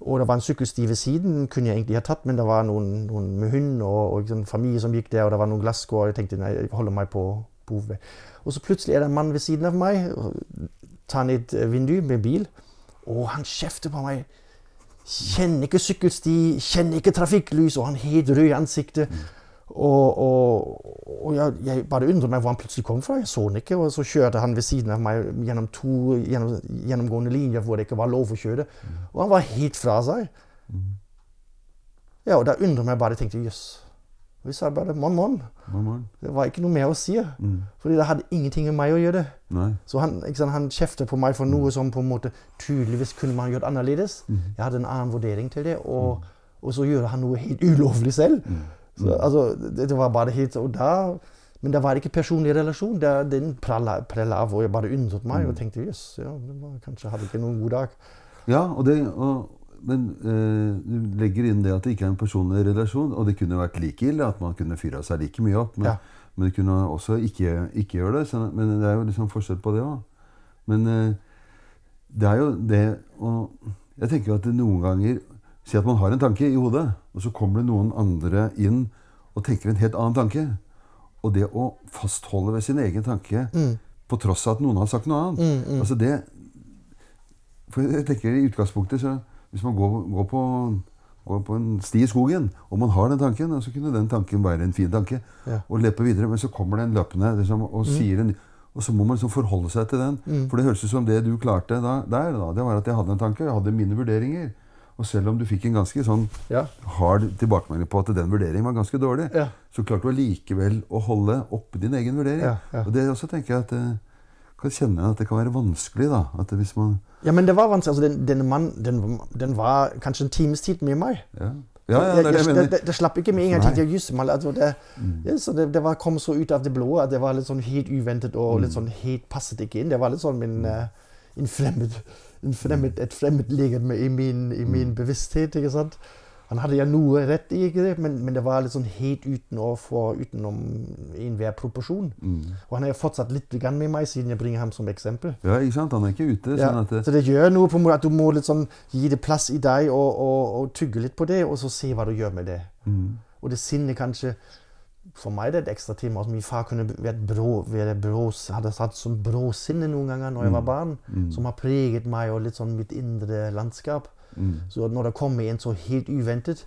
Og det var en sykkelsti ved siden, kunne jeg egentlig ha tatt, men det var noen, noen med hund og, og en familie som gikk der, og det var noen glasskår. Jeg tenkte nei, jeg holder meg på, hovedvei. Og så plutselig er det en mann ved siden av meg, og tar ned et vindu med bil, og han kjefter på meg. Kjenner ikke sykkelsti, kjenner ikke trafikklys, og han er helt rød i ansiktet. Og, og, og jeg, jeg bare undret meg hvor han plutselig kom fra. Jeg så han ikke. Og så kjørte han ved siden av meg gjennom to gjennom, gjennomgående linjer hvor det ikke var lov å kjøre. Og han var helt fra seg. Ja, og da undret meg bare. Jeg tenkte jøss. Og vi sa bare 'mann, morgen. Det var ikke noe mer å si. Fordi det hadde ingenting med meg å gjøre. Nei. Så han, sant, han kjeftet på meg for noe som på en måte tydeligvis kunne man gjort annerledes. Jeg hadde en annen vurdering til det, og, og så gjorde han noe helt ulovlig selv. Så, altså, det, det var bare helt og da, Men det var ikke personlig relasjon. Det, den prella, prella av, og jeg bare undret meg og tenkte jøss, ja, kanskje hadde ikke noen god dag. Ja, og det, og, men eh, du legger inn det at det ikke er en personlig relasjon. Og det kunne vært like ille at man kunne fyra seg like mye opp. Men, Ja. men det kunne også ikke, ikke gjøre det. Så, men det er jo liksom forskjell på det òg. Men eh, det er jo det Og jeg tenker jo at noen ganger Si at man har en tanke i hodet, og så kommer det noen andre inn og tenker en helt annen tanke. Og det å fastholde ved sin egen tanke på tross av at noen har sagt noe annet altså det, for jeg tenker i utgangspunktet så Hvis man går, går, på, går på en sti i skogen, og man har den tanken, så kunne den tanken være en fin tanke, Ja. og leppe videre. Men så kommer det en løpende liksom, og sier en Og så må man liksom forholde seg til den. For det høres ut som det du klarte da, der, da, det var at jeg hadde en tanke, jeg hadde mine vurderinger. Og selv om du fikk en ganske sånn Ja. hard tilbakemelding på at den vurderingen var ganske dårlig, Ja. så klarte du allikevel å holde oppe din egen vurdering. Ja. Og det også tenker jeg at det, kan kjenne at det kan være vanskelig. da, at hvis man, Ja, men det var vanskelig. Altså, den, denne mannen den, den var kanskje en times tid med meg. ja. Ja, ja, det jeg, jeg det, det, det slapp ikke med en gang. Jeg jøss, man, altså, det, ja, så det, det var, kom så ut av det blå at det var litt sånn helt uventet og litt sånn helt passet ikke inn. Det var litt sånn min, uh, en fremmed, en fremmed, et fremmed legeme i min, i min bevissthet. ikke sant? Han hadde ja noe rett i, det? Men, men det var litt sånn helt utenfor, utenom enhver proporsjon. Og han er jo fortsatt litt med meg, siden jeg bringer ham som eksempel. Ja, ikke sant? Han er ikke ute. Ja, sånn at det, så det gjør noe på at du må sånn gi det plass i deg og, og, og tygge litt på det, og så se hva du gjør med det. Mm. Og det sinnet kanskje For meg det er det et ekstra tema. Altså, min far kunne vært brå, være brå, hadde hatt sånn bråsinne noen ganger når jeg var barn, som har preget meg og litt sånn mitt indre landskap. Mm. Så når det kommer en så helt uventet,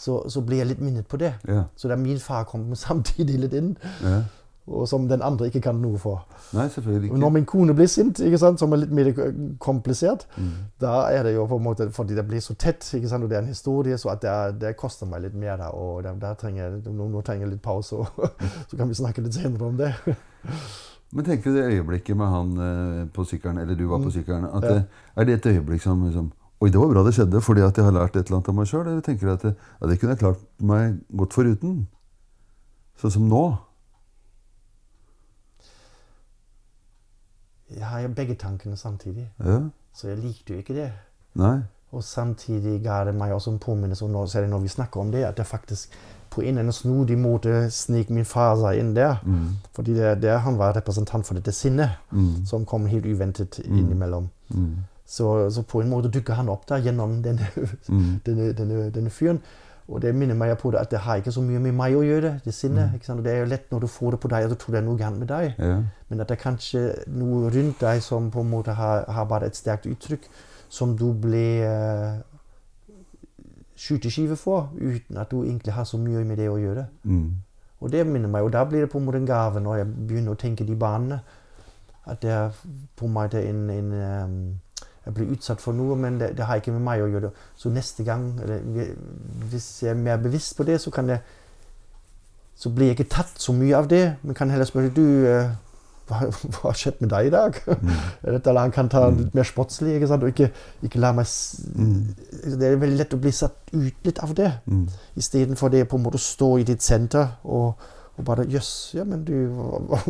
så, så blir jeg litt minnet på det. Ja. Så da min far kom samtidig litt inn, ja. og som den andre ikke kan noe for. Nei, selvfølgelig ikke. når min kone blir sint, ikke sant, som er litt mer komplisert, Mm. da er det jo på en måte fordi det blir så tett, ikke sant, og det er en historie, så at det, det koster meg litt mer da, og der, der trenger jeg, nå, nå trenger jeg litt pause, og så kan vi snakke litt senere om det. Men tenk deg det øyeblikket med han eh, på sykkelen, eller du var på sykkelen, at Mm. Ja. er det et øyeblikk som liksom Oi, det var bra det skjedde, fordi at jeg har lært et eller annet av meg sjøl? Eller tenker at det, ja, det kunne jeg klart meg godt foruten? Sånn som nå? Jeg har jo begge tankene samtidig, Ja? så jeg likte jo ikke det. Nei? Og samtidig ga det meg også en påminnelse om, særlig når vi snakker om det, at det faktisk på en eller annen snodig måte snek min far seg inn der. Mm. Fordi det, det, han var representant for dette sinnet, Mm. som kom helt uventet innimellom. Mm. Så, så på en måte dukker han opp der gjennom denne, Mm. denne, denne, denne fyren. Og det minner meg på det at det har ikke så mye med meg å gjøre, det sinnet. sant? Og det er jo lett når du får det på deg, at du tror det er noe galt med deg. Ja. Men at det er kanskje noe rundt deg som på en måte har, har bare et sterkt uttrykk, som du ble uh, skyteskive for, uten at du egentlig har så mye med det å gjøre. Mm. Og det minner meg, og da blir det på en måte en gave når jeg begynner å tenke de banene. At det er på en måte en, en um, Jeg blir utsatt for noe, men det, det har ikke med meg å gjøre. Så neste gang, eller hvis jeg er mer bevisst på det, så kan jeg Så blir jeg ikke tatt så mye av det, men kan heller spørre du eh, hva, hva har skjedd med deg i dag? Eller han kan ta litt mer sportslig ikke sant? og ikke, ikke la meg s- Det er veldig lett å bli satt ut litt av det. Mm. Istedenfor det på en måte å stå i ditt senter og, og bare Jøss, ja, men du hva, hva,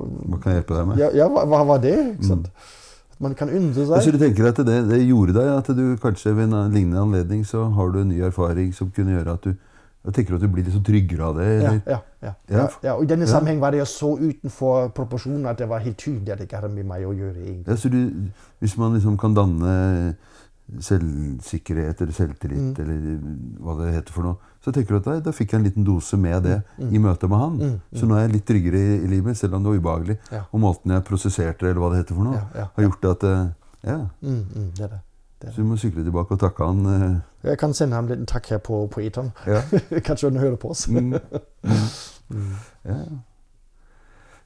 hva, kan jeg hjelpe deg med? ja, ja, hva, var det? Ikke sant? At man kan undre Så du tenker at det, det gjorde deg at du kanskje ved en lignende anledning så har du en ny erfaring som kunne gjøre at du jeg tenker at du blir litt tryggere av det? Ja, ja, ja, Ja. Og I denne sammenheng var det jeg så utenfor proporsjonen at det var helt tydelig at det ikke hadde med meg å gjøre. egentlig. Ja, så du, hvis man liksom kan danne selvsikkerhet eller selvtillit Mm. eller hva det heter for noe, så tenker du at da, da fikk jeg en liten dose med det i møte med han. Mm, Så nå er jeg litt tryggere i, i livet, selv om det var ubehagelig. Ja. Og måten jeg prosesserte eller hva det heter for noe, Ja, ja, har gjort at eh, Ja. Mm, mm, det det. det, Så det. du må sykle tilbake og takke han. eh, Jeg kan sende ham en liten takk her på, på ja. Kanskje han hører på oss. Mm. Mm. Ja.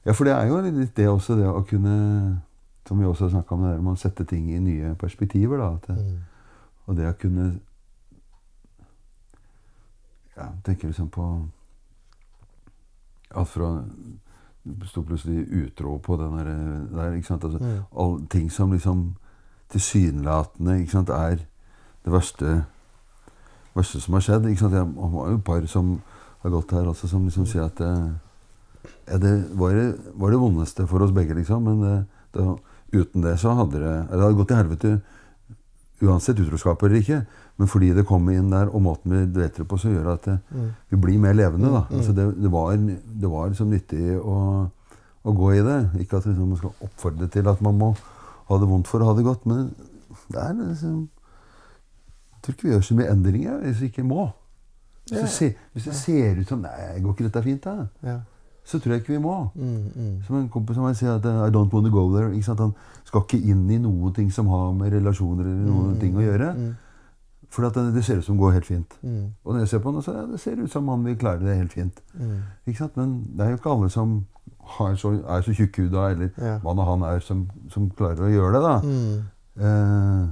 ja, for det er jo litt det også, det å kunne Som vi også har snakka om, det der med å sette ting i nye perspektiver. da, at Mm. Og det å kunne ja, tenker liksom på Alt fra Sto plutselig utro på den der, der ikke sant? Altså, Mm. all, ting som liksom tilsynelatende ikke sant, er det verste, verste som har skjedd. Ikke sant? Jeg har jo par som har gått her også, som liksom sier at eh, ja, det var, det var det vondeste for oss begge, liksom. Men det, det, uten det så hadde det det hadde gått til helvete uansett utroskap eller ikke. Men fordi det kommer inn der, og måten vi vet det på, så gjør at det, Mm. vi blir mer levende. da. Altså det, det, var, det var liksom nyttig å, å gå i det. Ikke at liksom, man skal oppfordre til at man må ha det vondt for å ha det godt, men det er liksom Jeg tror ikke vi gjør så mye endringer hvis vi ikke må. Hvis, det, ser, hvis det ser ut som Nei, går ikke dette fint, da? Ja. Så tror jeg ikke vi må. Mm, mm. Som en kompis av meg sier at I don't want to go there. Han skal ikke inn i noen ting som har med relasjoner eller noen ting å gjøre. Mm, For at det, ser ut som det går helt fint. mm, Og når jeg ser på han, så ja, det ser ut som han vil klare det helt fint. mm. Ikke sant? Men det er jo ikke alle som har så, er så tjukkhuda, eller Ja. hva nå han er, som, som klarer å gjøre det. da. Mm. Eh,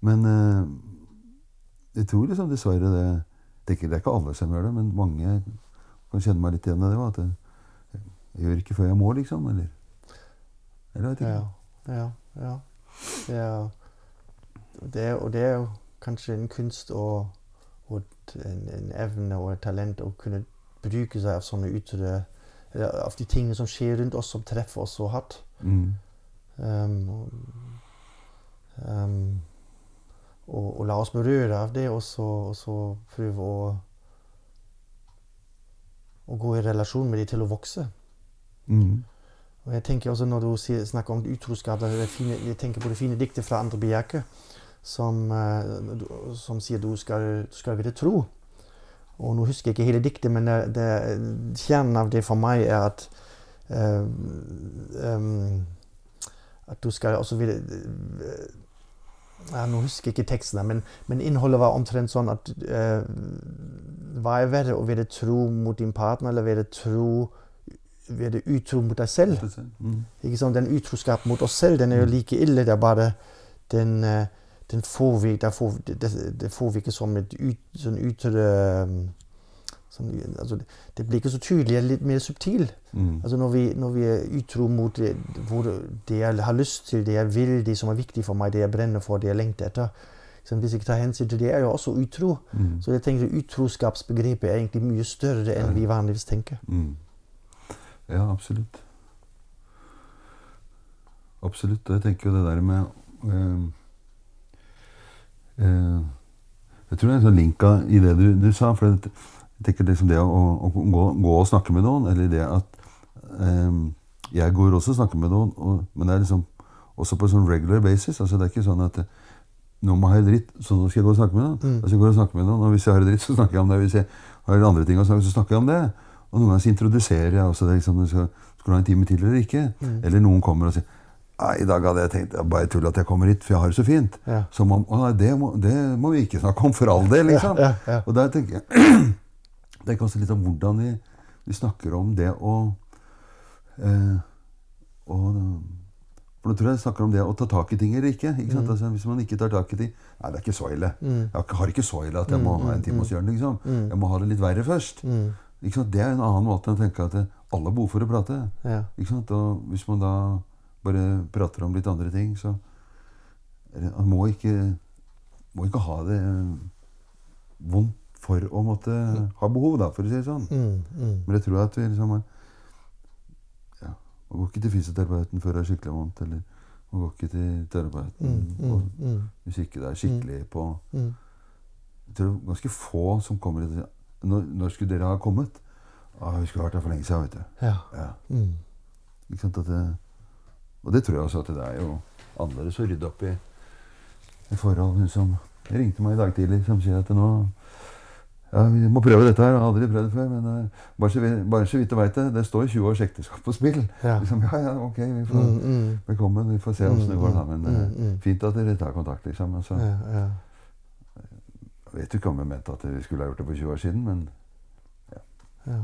Men eh, jeg tror liksom dessverre det Det er ikke, det er ikke alle som gjør det, men mange kan kjenne meg litt igjen i det. At jeg, jeg gjør ikke før jeg må, liksom. Eller Eller vet ikke. Ja, ja, ja. Det er, det og det er jo kanskje en kunst og, og en, en evne og et talent å kunne bruke seg av sånne ytre Av de tingene som skjer rundt oss, som treffer oss så hardt. Mm. Um, um, og, og la oss berøre av det, og så, og så prøve å å gå i relasjon med dem til å vokse. Mm. Og jeg tenker også Når du snakker om utroskap, fine, jeg tenker på det fine diktet fra Andre Bjerke som, eh, som sier du skal, du skal være tro. Og Nå husker jeg ikke hele diktet, men det, det, kjernen av det for meg er at um, At du skal også eh, ja, Nå husker jeg ikke teksten, men, men innholdet var omtrent sånn at eh, Hva er verre, å være tro mot din partner eller være tro være utro mot deg selv? Mm. Ikke sant? Den utroskapen mot oss selv den er jo like ille. Det er bare den, eh, den vi, det, det vi ikke som et ut, sånn ytre sånn, altså, det- Det blir ikke så tydelig, det litt mer subtil. Mm. Altså når vi, når vi er utro mot det, det jeg har lyst til, det jeg vil, det som er viktig for meg, det jeg brenner for, det jeg lengter etter. Ikke? Hvis jeg ikke tar hensyn til det, er jeg jo også utro. Mm. Så jeg tenker utroskapsbegrepet er egentlig mye større enn vi vanligvis tenker. Mm. Ja, absolutt. Absolutt. Og jeg tenker jo det der med eh, eh, Jeg tror det er en sånn link i det du, du sa. For jeg tenker liksom det å, å gå, gå og snakke med noen, eller det at um, Jeg går også og snakker med noen, og, men det er liksom også på en sånn regular basis. altså Det er ikke sånn at nå må jeg ha dritt, så nå skal jeg gå og snakke med noen. Mm. Altså jeg går og snakker med noen, og Hvis jeg har det dritt, så snakker jeg om det. Hvis jeg har andre ting å snakke, så snakker jeg om det. Og noen ganger så introduserer jeg også det. Liksom, skal, skal du ha en time til eller ikke? Mm. Eller noen kommer og sier Nei, i dag hadde jeg tenkt jeg bare tull at jeg kommer hit, for jeg har det så fint. Ja. Så man, Å nei, det må, det må vi ikke snakke om for all del, liksom. Ja, ja. Og der tenker jeg Det er kanskje litt om hvordan vi, vi snakker om det å eh, og, For nå tror jeg jeg snakker om det å ta tak i ting eller ikke. ikke sant? Altså, hvis man ikke tar tak i ting Nei, det er ikke så ille. Mm. Jeg har ikke så ille at jeg må ha en time hos Jørn. Liksom. Mm. Jeg må ha det litt verre først. Mm. Det er en annen måte enn å tenke at eh, alle har behov for å prate. Ja. Og hvis man da bare prater om litt andre ting, så Man må ikke, må ikke ha det vondt for å måtte ha behov, da, for å si det sånn. Mm. Mm. Men jeg tror at vi liksom ja, Man går ikke til fysioterapeuten før det er skikkelig vondt. Eller man går ikke til terapeuten Mm. og, Mm. Mm. hvis ikke det er skikkelig på Mm. Jeg tror ganske få som kommer sier når, når skulle dere ha kommet? Ah, vi skulle vært her for lenge siden, vet du. Ja. Ja. Mm. Ikke sant? At det, og det tror jeg også at det er jo annerledes å rydde opp i, i forhold. Hun som ringte meg i dag tidlig, som sier at nå ja, vi må prøve dette her. Jeg har aldri prøvd det før. Men uh, bare, så, vi- bare så vidt du veit det, det står 20 års ekteskap på spill. Ja. Liksom, ja, ja, ok, vi får, Mm. Mm. velkommen. Vi får se åssen det går, da. Men Mm, mm. fint at dere tar kontakt, liksom. Altså, Ja, ja. jeg vet jo ikke om jeg mente at vi skulle ha gjort det for 20 år siden, men Ja.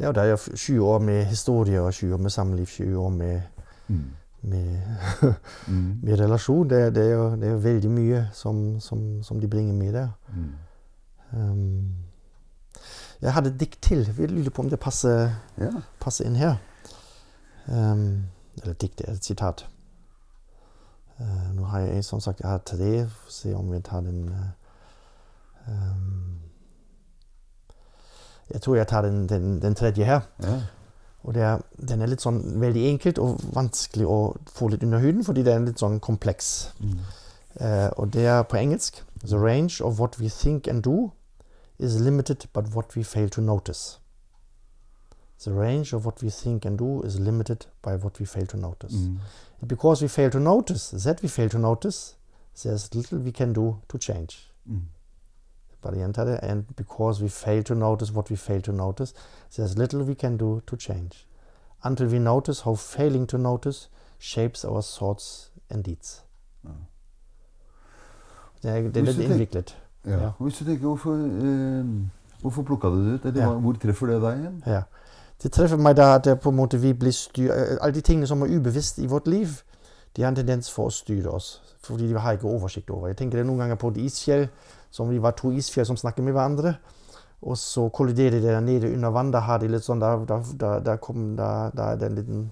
ja, det er jo 20 år med historie og 20 år med samliv, 20 år med, mm. med, Mm. med relasjon. Det, det, er jo, det er jo veldig mye som, som, som de bringer med der. Mm. Um, jeg hadde et dikt til. Jeg lurer på om det passer, Ja. passer inn her. Um, eller dikt er et sitat. Uh, nå har jeg som sagt jeg har tre. Får se om vi tar den um, Jeg tror jeg tar den, den, den tredje her. ja. Og er, den er litt sånn veldig enkelt og vanskelig å få litt under huden, fordi det er litt sånn kompleks. Mm. Uh, og det er på engelsk. The range of what we think and do is limited but what we fail to notice. The range of what we think and do is limited by what we fail to notice. Mm. Because we fail to notice that we fail to notice, there's little we can do to change. Mm. Gjenta det. And because we fail to notice what we fail to notice, there's little we can do to change. Until we notice how failing to notice shapes our thoughts and deeds. Ja. Det er, det er Hvis litt du tenker- innviklet. Ja. Hvis du tenker, hvorfor, eh, hvorfor plukka du det ut? Eller hvor treffer det deg igjen? Ja. Det treffer meg da at på en måte vi blir styr... Alle de tingene som er ubevisst i vårt liv, de har en tendens for å styre oss. Fordi de har ikke oversikt over. Jeg tenker det noen ganger på et isfjell. Som vi var to isfjell som snakket med hverandre. Og så kolliderer de der nede under vann. Da har de litt sånn, da, da, da, da, kom, da, da er det en liten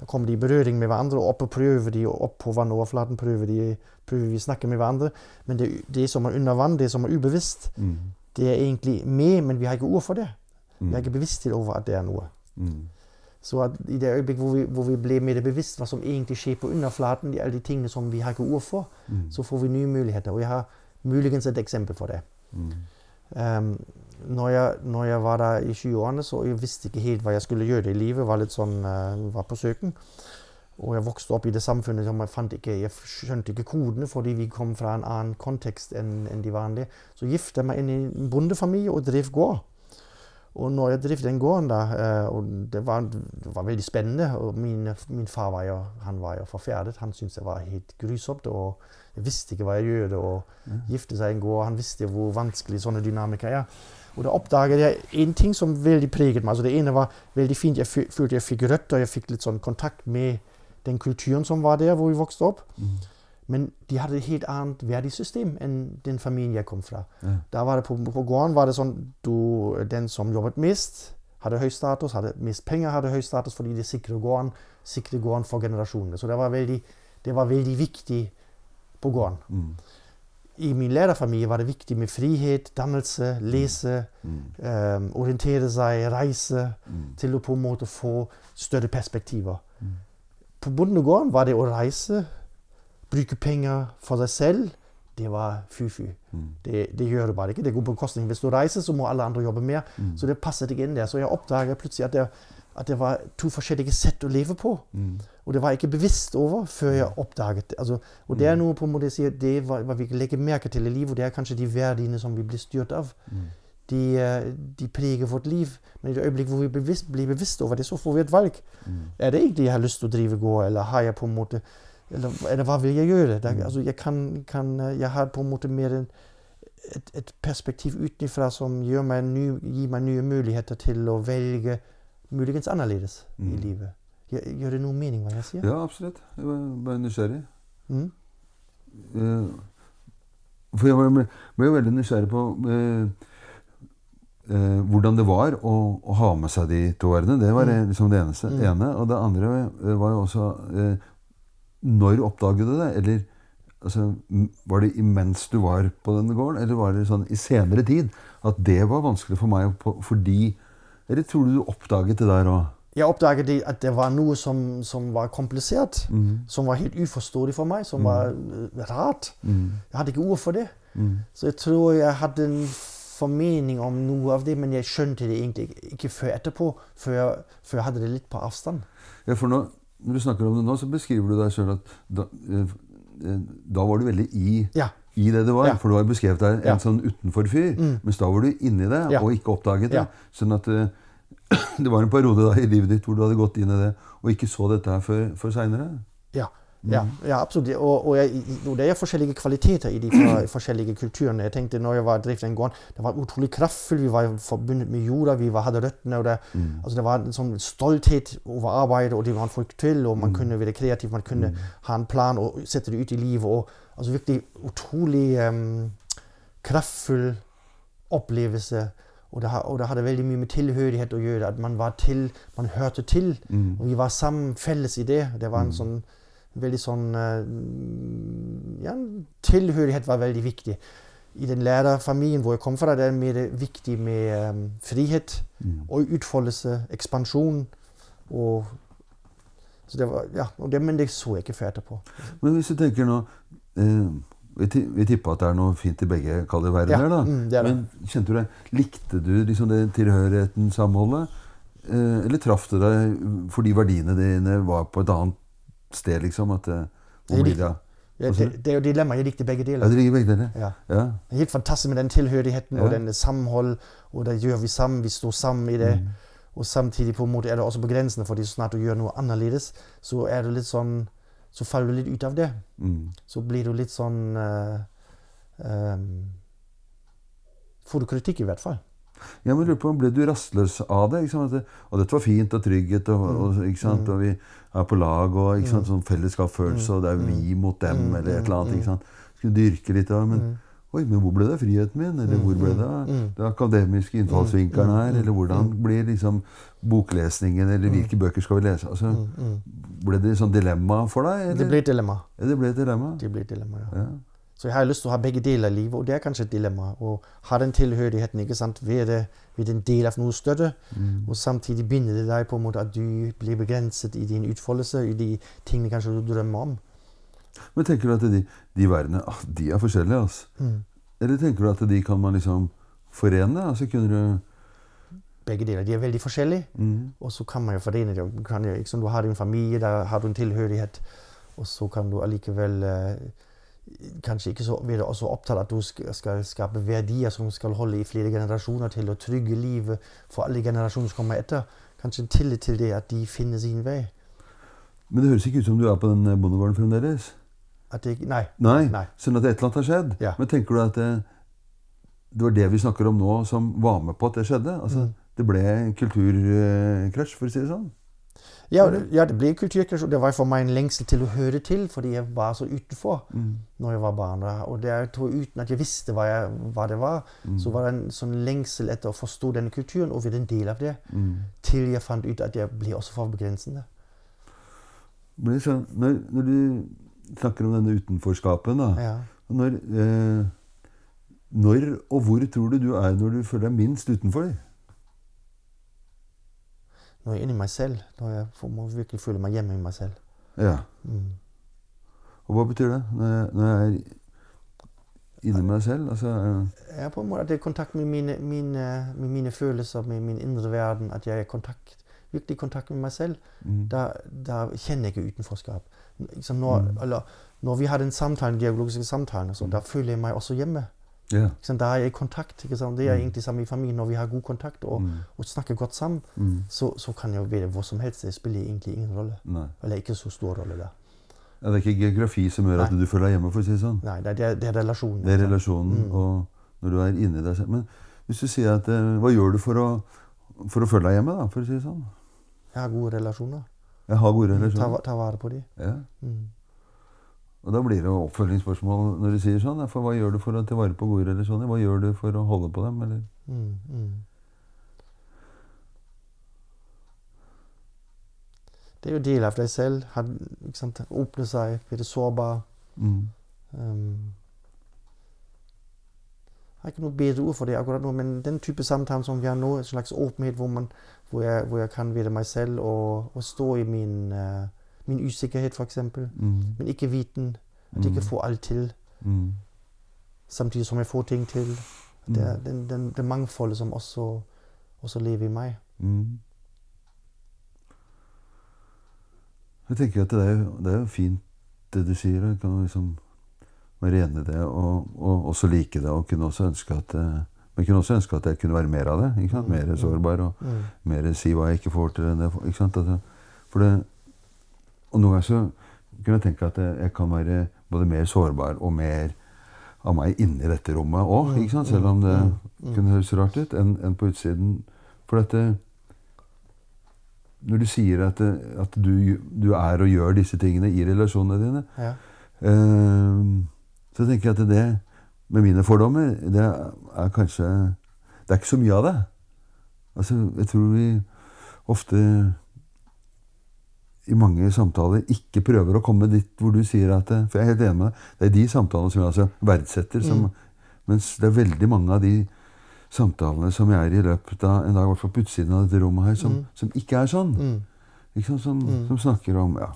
da kommer de i berøring med hverandre, og oppe prøver de, og opp på vannoverflaten prøver, de, prøver vi å snakke med hverandre. Men det, det som er under vann, det som er ubevisst, Mm. det er egentlig med, men vi har ikke ord for det. Mm. Vi har ikke bevissthet over at det er noe. Mm. Så at i det øyeblikk hvor vi, hvor vi blir mer bevisst hva som egentlig skjer på underflaten, de, alle de tingene som vi har ikke ord for, Mm. så får vi nye muligheter. Og jeg har muligens et eksempel for det. Um, når, jeg, når jeg var der i 20-årene, så jeg visste ikke helt hva jeg skulle gjøre i livet. Var litt sånn, uh, var på søken. Og jeg vokste opp i det samfunnet som jeg fant ikke Jeg skjønte ikke kodene fordi vi kom fra en annen kontekst enn en de vanlige. Så giftet jeg meg inn i en bondefamilie og drev gård. Og når jeg drev den gården da, eh, og det var, det var veldig spennende og min, min far var jo, han var jo forferdet. Han syntes det var helt grusomt. og Jeg visste ikke hva jeg gjorde. og Gifte seg i en gård. Han visste hvor vanskelig sånne dynamikker er. Og da oppdaget jeg en ting som veldig preget meg. Altså det ene var veldig fint. Jeg følte jeg fikk røtter. Jeg fikk litt sånn kontakt med den kulturen som var der hvor vi vokste opp. Mm. Men de hadde et helt annet verdisystem enn den familien jeg kom fra. Ja. Da var det på, på gården var det sånn du, Den som jobbet mest, hadde høy status. Hadde mest penger, hadde høy status fordi det sikret gården, sikret gården for generasjonene. Så det var veldig, det var veldig viktig på gården. Mm. I min lærerfamilie var det viktig med frihet, dannelse, lese, Mm. um, orientere seg, reise. Mm. Til å på en måte få større perspektiver. Mm. På bondegården var det å reise, bruke penger for seg selv. Det var fy-fy. Mm. Det, det gjør du bare ikke. Det går på bekostning. Hvis du reiser, så må alle andre jobbe mer. Mm. Så det passet ikke inn der. Så jeg oppdaget plutselig at det, at det var to forskjellige sett å leve på. Mm. Og det var jeg ikke bevisst over før jeg oppdaget det. Altså, og det er Mm. noe på en måte jeg sier, det er hva, vi legger merke til i livet, og det er kanskje de verdiene som vi blir styrt av. Mm. De, eh, de preger vårt liv. Men i det øyeblikk hvor vi bevisst, blir bevisst over det, så får vi et valg. Mm. Er det egentlig jeg har lyst til å drive gård, eller har jeg på en måte Eller, eller hva vil jeg gjøre? Det, Mm. altså, jeg, kan, kan, eh, jeg har på en måte mer en, et, et perspektiv utenfra som gjør meg ny, gir meg nye muligheter til å velge muligens annerledes i Mm. livet. Gjør, det noe mening hva jeg sier? Ja, absolutt. Jeg var bare nysgjerrig. Mm? Eh, For jeg ble, ble veldig nysgjerrig på eh, eh, hvordan det var å, å ha med seg de to årene. Det var Mm. liksom det eneste, Mm. ene. Og det andre eh, var jo også eh, Når oppdaget du det? Eller altså, var det imens du var på denne gården, eller var det sånn i senere tid at det var vanskelig for meg på, fordi Eller tror du du oppdaget det der òg? Jeg oppdaget det, at det var noe som, som var komplisert. Mm. Som var helt uforståelig for meg. Som Mm. var eh, rart. Mm. Jeg hadde ikke ord for det. Mm. Så jeg tror jeg hadde en formening om noe av det, men jeg skjønte det egentlig ikke- før etterpå. Før jeg, før jeg hadde det litt på avstand. Ja, for nå, når du snakker om det nå, så beskriver du deg sjøl at da, eh, eh, da var du veldig i, Ja. i det det var. Ja. For du har beskrevet deg en Ja. sånn utenfor-fyr. Mm. Mens da var du inni det og ikke oppdaget det. Sånn at det var en periode da i livet ditt hvor du hadde gått inn i det og ikke så dette her før, før seinere. Ja, ja, ja absolutt. Og, og, jeg, og det er forskjellige kvaliteter i de forskjellige kulturene. Jeg tenkte når jeg var drev den gården, det var utrolig kraftfullt. Vi var forbundet med jorda, vi var, hadde røttene. det, altså det var en sånn stolthet over arbeidet, og det man fikk til. Og man kunne være kreativ, man kunne ha en plan og sette det ut i livet. og altså Virkelig utrolig um, kraftfull opplevelse. Og det, og det hadde veldig mye med tilhørighet å gjøre. At man var til, man hørte til. Mm. Og vi var sammen, felles i det. Det var en sånn veldig sånn eh, Ja, tilhørighet var veldig viktig. I den lærerfamilien hvor jeg kom fra, det er mer viktig med um, frihet Mm. og utfoldelse, ekspansjon. Og, så det var, ja, det, men det så jeg ikke før etterpå. Men hvis du tenker nå eh, Vi, ti- tipper at det er noe fint i begge kaller verdener. Da. mm, det det. Men kjente du det? Likte du liksom det tilhørigheten, samholdet? Eh, eller traff det deg fordi verdiene dine var på et annet sted, liksom? At, eh, hvor blir det? Ja, det, det er jo dilemmaet. Jeg likte begge deler. Ja, det ligger begge deler? Ja. Ja. Det er helt fantastisk med den tilhørigheten og den samhold. Og det gjør vi sammen. Vi står sammen i det. Mm. Og samtidig på en måte er det også begrensende, fordi så snart du gjør noe annerledes, så er det litt sånn Så faller du litt ut av det. Mm. Så blir du litt sånn uh, um, Får du kritikk, i hvert fall. Ja, men lurer på, Ble du rastløs av det? Det- Og dette var fint og trygghet, og, og, ikke sant? og vi er på lag og ikke sant? sånn fellesskapsfølelse, og det er vi mot dem, eller et eller annet. ikke sant? Skulle dyrke litt av men, Oi, men hvor ble det av friheten min? Eller hvor ble det av den akademiske innfallsvinkelen her? Eller hvordan blir liksom boklesningen, eller hvilke bøker skal vi lese? Altså, ble det sånn dilemma for deg? Eller? Det ble et dilemma. Ja, det ble et dilemma. Det ble et dilemma, ja. Ja. Så jeg har lyst til å ha begge deler i livet, og det er kanskje et dilemma. Å ha den tilhørigheten, ikke sant, være, være en del av noe større, og samtidig binde det deg på en måte at du blir begrenset i din utfoldelse, i de tingene kanskje du drømmer om. Men tenker du at de, de verdenene ah, de er forskjellige? Altså. Eller tenker du at de kan man liksom forene? Altså kunne du Begge deler. De er veldig forskjellige, og så kan man jo forene dem. Kan, liksom, du har din familie, der har du en tilhørighet, og så kan du allikevel eh, kanskje ikke så, være så opptatt at du skal, skal skape verdier som skal holde i flere generasjoner til å trygge livet for alle generasjoner som kommer etter. Kanskje en tillit til det at de finner sin vei. Men det høres ikke ut som du er på den bondegården fremdeles? Ikke- nei. Nei. Nei. Sånn at et eller annet har skjedd? Ja. Men tenker du at det, det var det vi snakker om nå, som var med på at det skjedde? Altså, Det ble kulturkrasj, for å si det sånn? Ja, ja, det ble kulturkrasj, og det var for meg en lengsel til å høre til, fordi jeg var så utenfor når jeg var barn. Og det jeg tror uten at jeg visste hva, jeg, hva det var, så var det en sånn lengsel etter å forstå denne kulturen og være en del av det, til jeg fant ut at jeg ble også for begrensende. Sånn, når, når du snakker om denne utenforskapen, Ja. når, eh, når og hvor tror du du er når du føler deg minst utenfor? Når jeg er inni meg selv, når jeg må virkelig føle meg hjemme i meg selv. Ja. Og hva betyr det? Når jeg, når jeg er inni meg selv? Altså, Jeg er på en måte at det er kontakt med mine, mine, med mine følelser, med min indre verden. At jeg er i kontakt, virkelig kontakt med meg selv. Da, da kjenner jeg ikke utenforskap. Liksom når, eller, når vi har den samtalen, dialogiske samtalen, så, da føler jeg meg også hjemme. Yeah. Liksom. Da er jeg i kontakt. Det er egentlig samme i familien. Når vi har god kontakt og, og snakker godt sammen, så, så kan jeg være hvor som helst. Det spiller egentlig ingen rolle. Nei. Eller ikke så stor rolle da. Ja, det er ikke geografi som gjør at Nei. du føler deg hjemme, for å si det sånn. Nei, det er, det er relasjonen. Det er relasjonen, mm. og når du er inni deg selv. Men hvis du sier at eh, Hva gjør du for å, for å føle deg hjemme, da, for å si det sånn? Jeg har gode relasjoner. Jeg har gode relasjoner. ta vare på dem. Ja. Og da blir det jo oppfølgingsspørsmål når du sier sånn. For hva gjør du for å ta vare på gode relasjoner? Hva gjør du for å holde på dem? Eller? Mm, mm. Det er jo del av deg selv. Har? Åpne seg, være sårbar. Mm. Um, jeg har ikke noe bedre ord for det akkurat nå, men den type samtale som vi har nå, en slags åpenhet hvor, man, hvor, jeg, hvor jeg kan være meg selv og, og stå i min, uh, min usikkerhet, f.eks. Mm. Men ikke viten. At jeg ikke får alt til, Mm. samtidig som jeg får ting til. Det er den, den, det mangfoldet som også, også lever i meg. Mm. Jeg tenker at det er, jo- det er jo fint det du sier. Jeg kan liksom være enig i det og, og også like det. Og kunne også ønske at eh, men kunne også ønske at jeg kunne være mer av det. ikke sant? Mer sårbar og mer si hva jeg ikke får til. det ikke sant? Altså, for det, og noen ganger så kunne jeg tenke at jeg, jeg kan være både mer sårbar og mer av meg inni dette rommet òg. ikke sant? Selv om det kunne høres rart ut, enn en på utsiden. For dette Når du sier at, at du, du er og gjør disse tingene i relasjonene dine, Ja. Eh, så tenker jeg at det, med mine fordommer, det er kanskje Det er ikke så mye av det. Altså, jeg tror vi ofte i mange samtaler ikke prøver å komme dit hvor du sier at det- For jeg er helt enig med deg. Det er de samtalene som jeg altså verdsetter. Som, Mens det er veldig mange av de samtalene som jeg er i løpet av en dag, i hvert fall på utsiden av dette rommet her, som, som ikke er sånn. Mm. Ikke sant? Som, som snakker om ja,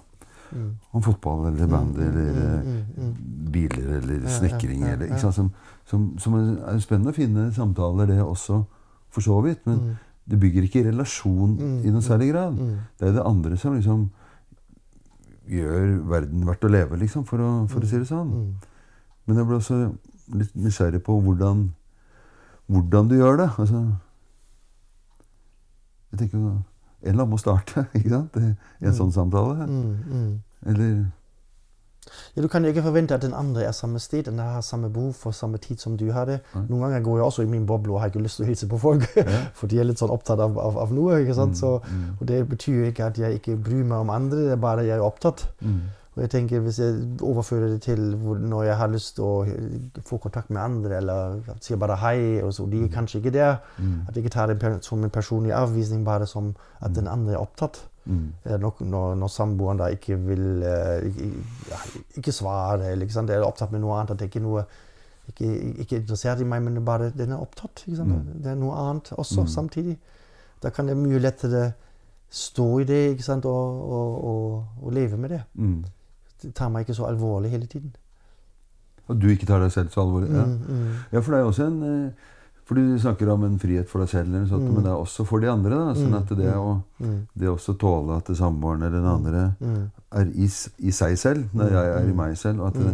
om fotball eller band eller eh, biler eller snekring. eller, ikke sant? Som, som, som er spennende å finne samtaler, det også, for så vidt. Men det bygger ikke relasjon i noen særlig grad. Det er det andre som liksom gjør verden verdt å leve, liksom, for å, for å si det sånn. Men jeg ble også litt nysgjerrig på hvordan, hvordan du gjør det. Altså, jeg tenker En eller annen må starte ikke sant? en sånn samtale. Mm, mm. Eller Ja, Du kan ikke forvente at den andre er samme sted, den har samme behov for samme tid som du har det. Noen ganger går jeg også i min boble og har ikke lyst til å hilse på folk, for de er litt sånn opptatt av, av, av noe. ikke sant? Så, og Det betyr ikke at jeg ikke bryr meg om andre, det er bare at jeg er opptatt. Og jeg tenker Hvis jeg overfører det til når jeg har lyst til å få kontakt med andre, eller sier bare hei, og så de er kanskje ikke der, at jeg ikke tar det som en personlig avvisning, bare som at den andre er opptatt. Mm. Når, når, når samboeren da ikke vil eh, ikke, ikke svare, eller ikke er opptatt med noe annet, at det ikke er noe ikke, ikke interessert i meg, men det bare den er opptatt. Sant? Det er noe annet også samtidig. Da kan det mye lettere stå i det? Og, og, og, og leve med det. Mm. Tar meg ikke så alvorlig hele tiden. Og du ikke tar deg selv så alvorlig. Ja. ja, for det er jo også en eh, For du snakker om en frihet for deg selv, sånt, men det er også for de andre. da, sånn at Det å det også tåle at samboeren eller den andre er i, i seg selv, når jeg er i meg selv, og at det,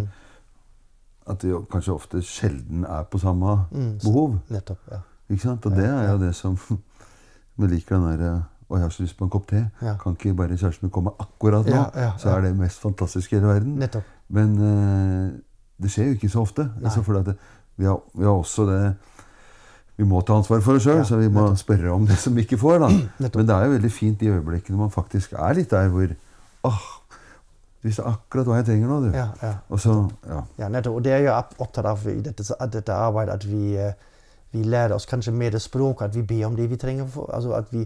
at det kanskje ofte sjelden er på samme behov. Nettopp. ja. Ikke sant? Og det er jo det som Vi liker den derre Å, jeg har så lyst på en kopp te. Ja. Kan ikke bare kjæresten min komme akkurat nå? Ja, ja, Så er det mest fantastiske i hele verden. Nettopp. Men uh, det skjer jo ikke så ofte. Altså, det, vi, har, vi har også det Vi må ta ansvar for oss sjøl, så vi må spørre om det som vi ikke får. da. Men det er jo veldig fint de øyeblikkene man faktisk er litt der hvor åh, Du visste akkurat hva jeg trenger nå, du. Ja, ja. Og så Ja. Ja, nettopp. Og det er jeg opptatt av i dette, dette arbeidet. At vi, eh, vi lærer oss kanskje mer det språket, at vi ber om det vi trenger. For, altså at vi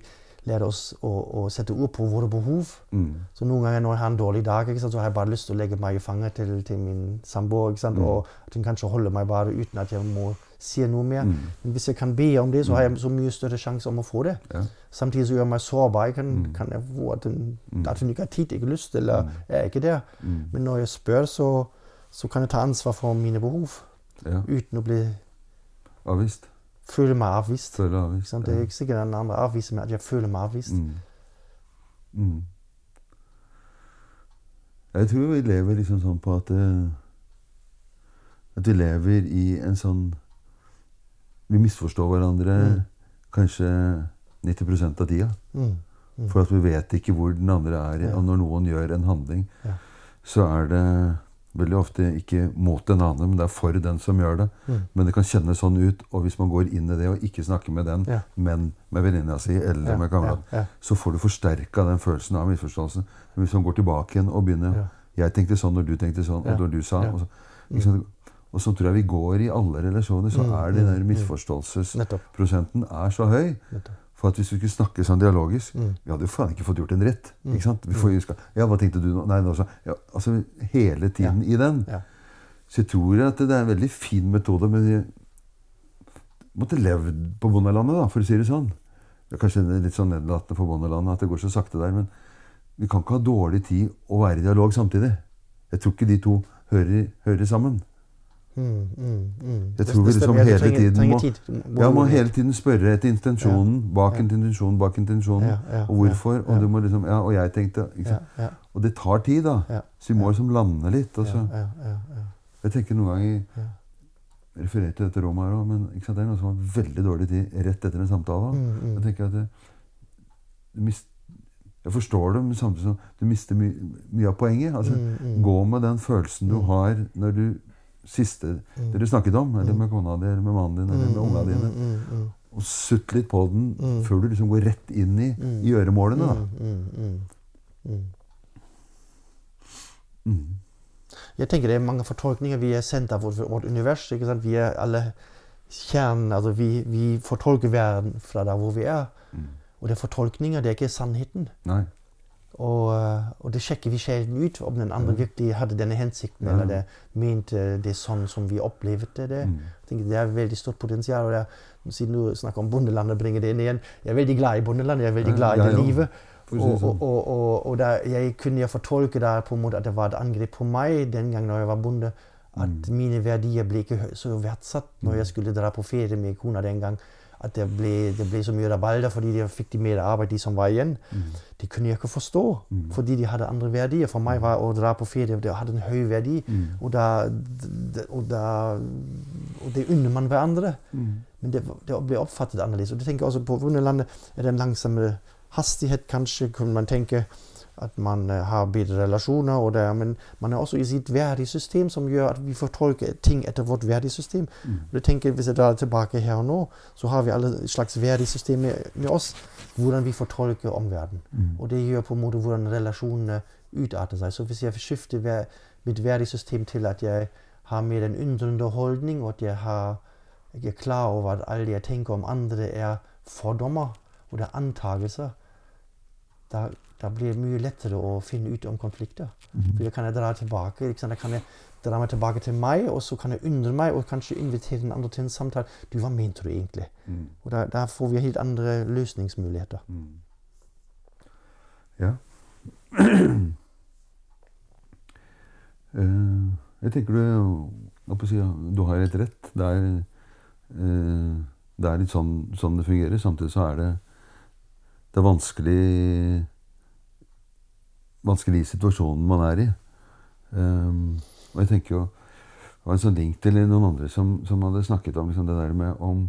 lærer oss å, å sette ord på våre behov. Mm. Så noen ganger når jeg har en dårlig dag, sant, så har jeg bare lyst til å legge meg i fanget til, til min samboer. Mm. Og at hun kanskje holder meg bare uten at jeg må si noe mer. Men hvis jeg kan be om det, så har jeg så mye større sjanse om å få det. Ja. Samtidig så gjør jeg meg sårbar. Jeg kan, kan jeg få at hun, at hun ikke har tid, ikke lyst, eller er ikke der. Men når jeg spør, så, så kan jeg ta ansvar for mine behov. ja. Uten å bli, Avvist. Føle meg avvist. Føle avvist. sant? Det er ikke sikkert den andre avviser meg, at jeg føler meg avvist. Mm. Mm. Jeg tror vi lever liksom sånn på at eh, At vi lever i en sånn Vi misforstår hverandre kanskje 90 av tida. Mm. For at vi vet ikke hvor den andre er. Ja. Og når noen gjør en handling, Ja. så er det veldig ofte ikke mot den andre, men det er for den som gjør det. Mm. Men det kan kjennes sånn ut. Og hvis man går inn i det og ikke snakker med den, Ja. men med venninna si eller Ja, med kameraten, ja, så får du forsterka den følelsen av misforståelsen. Men hvis man går tilbake igjen og begynner. Jeg tenkte sånn når du tenkte sånn, og når du sa og, så, sant? og så tror jeg vi går i alle relasjoner, så er den der misforståelsesprosenten er så høy. Nettopp. For at hvis vi skulle snakke sånn dialogisk Vi hadde jo faen ikke fått gjort en rett. ikke sant? Vi får jo huske Ja, hva tenkte du nå? Nei, nå så ja, Altså hele tiden i den. Ja. Så jeg tror at det er en veldig fin metode, men vi måtte levd på bondelandet, da, for å si det sånn. Det er kanskje litt sånn nedlatende for bondelandet at det går så sakte der, men vi kan ikke ha dårlig tid og være i dialog samtidig. Jeg tror ikke de to hører, hører sammen. Mm, mm, mm. Jeg tror vi liksom hele tiden må, ja, må hele tiden spørre etter intensjonen, bak intensjonen, bak intensjonen, og hvorfor. Og du må liksom, ja, og jeg tenkte ikke sant? Og det tar tid, da. Så vi må liksom lande litt. Og så. ja, ja, ja, ja. Jeg tenker noen ganger. Jeg refererer til dette rommet her òg, men ikke sant, det er noen som har veldig dårlig tid rett etter en samtale. Jeg tenker at du mister Jeg forstår det, men samtidig som du mister my, mye av poenget. Altså, Mm, mm. Gå med den følelsen du har når du siste det du snakket om, eller med kona di, eller med mannen din, eller med unga dine, Mm, mm, mm. og sutt litt på den Mm. før du liksom går rett inn i, Mm. i øremålene. da. Mm, mm, mm, mm. Mm. Jeg tenker det er mange fortolkninger vi er av vårt, vårt univers. ikke sant? Vi er alle kjernen, altså vi, vi fortolker verden fra der hvor vi er. Mm. Og det er fortolkninger, det er ikke sannheten. Nei. Og, eh, og det sjekker vi sjelden ut, om den andre virkelig hadde denne hensikten, Ja. eller det mente det sånn som vi opplevde det. Mm. Tenker Det er veldig stort potensial. og det er, Siden du snakker om bondelandet bringer det inn igjen Jeg er veldig glad i bondelandet, jeg er veldig glad i det ja, livet. Og, sånn. og, og, og, der, jeg kunne jeg fortolke det på en måte at det var et angrep på meg den gang når jeg var bonde. At Mm. mine verdier ble ikke så verdsatt når jeg skulle dra på ferie med kona den gang. At det ble, det ble så mye rabalder fordi de fikk de mer arbeid, de som var igjen. Mm. Det kunne jeg ikke forstå, fordi de hadde andre verdier. For meg var å dra på ferie det hadde en høy verdi. Mm. Og, da, og, da, og det unner man hverandre. Mm. Men det, det ble oppfattet annerledes. Og det tenker jeg også På Wunderlandet er det en langsommere hastighet, kanskje, kunne man tenke. At man eh, har bedre relasjoner. Og det, men man er også i sitt verdisystem som gjør at vi fortolker ting etter vårt verdisystem. Mm. Du tenker, Hvis jeg drar tilbake her og nå, så har vi alle slags verdisystem med, med oss. Hvordan vi fortolker omverdenen. Mm. Og det gjør på en måte hvordan relasjonene utarter seg. Så hvis jeg skifter ver- mitt verdisystem til at jeg har mer en undrende holdning, og at jeg, har, jeg er klar over at alt jeg tenker om andre, er fordommer og det er antakelser, da, da blir det mye lettere å finne ut om konflikter. For da kan jeg dra tilbake. Da kan jeg dra meg tilbake til meg, og så kan jeg undre meg og kanskje invitere den andre til en samtale. Du, hva mente du egentlig? Mm. Og da, da får vi helt andre løsningsmuligheter. Mm. Ja. Uh, jeg tenker du si, Du har helt rett. Det er, uh, det er litt sånn, sånn det fungerer. Samtidig så er det Det er vanskelig Vanskelig situasjonen man er i. Um, og jeg tenker jo Det var en sånn link til noen andre som, som hadde snakket om liksom det der med om,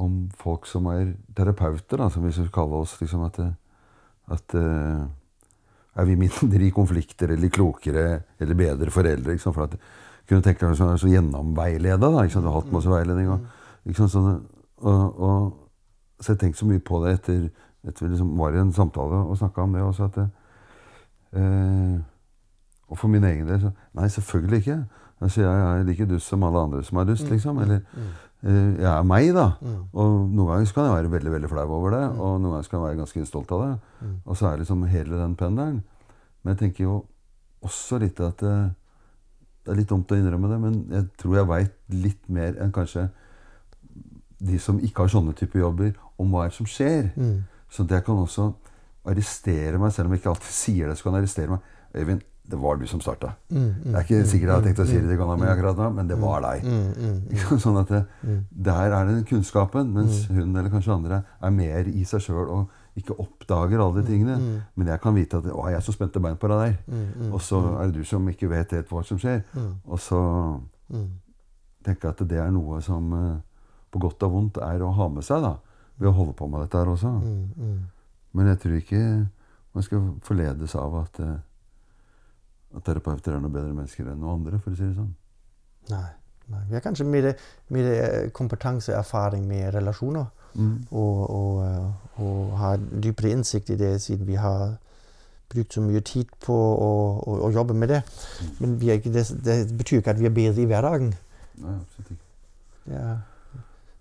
om folk som er terapeuter, da, som vi skal kalle oss. liksom At, at uh, er vi mindre i konflikter eller klokere eller bedre foreldre? Liksom? For at kunne tenke deg så, så gjennomveileda. da? Du har hatt masse veiledning. Og? Sånn, og, og, så jeg tenkte så mye på det etter etter vi liksom var i en samtale og snakka om det også. at eh, Og for min egen del så Nei, selvfølgelig ikke. Altså, jeg er like dust som alle andre som er dust, liksom. Eller eh, jeg er meg, da. Og noen ganger kan jeg være veldig veldig flau over det, og noen ganger kan jeg være ganske stolt av det. Og så er det liksom hele den pendelen. Men jeg tenker jo også litt at det, Det er litt dumt å innrømme det, men jeg tror jeg veit litt mer enn kanskje de som ikke har sånne typer jobber, om hva det som skjer. Så det jeg kan også arrestere meg, selv om jeg ikke alltid sier det. så kan han arrestere meg. Øyvind, det var du som starta. Det er ikke sikkert jeg har tenkt å si det til kona mi akkurat nå, men det var deg. Mm? Sånn at det, Der er den kunnskapen, mens hun eller kanskje andre er mer i seg sjøl og ikke oppdager alle de tingene. Men jeg kan vite at å, jeg er så spente bein på deg der. Og så er det du som ikke vet helt hva som skjer. Og så tenker jeg at det er noe som eh, på godt og vondt er å ha med seg da, ved å holde på med dette her også. Men jeg tror ikke man skal forledes av at, eh, at terapeuter er noe bedre mennesker enn noen andre, for å si det sånn. Nei. nei. Vi har kanskje mer, mer kompetanse og erfaring med relasjoner. Og, og, eh, og har dypere innsikt i det, siden vi har brukt så mye tid på å, å, å jobbe med det. Men vi er ikke, det, det betyr ikke at vi er bedre i hverdagen. Nei, absolutt ikke. Ja.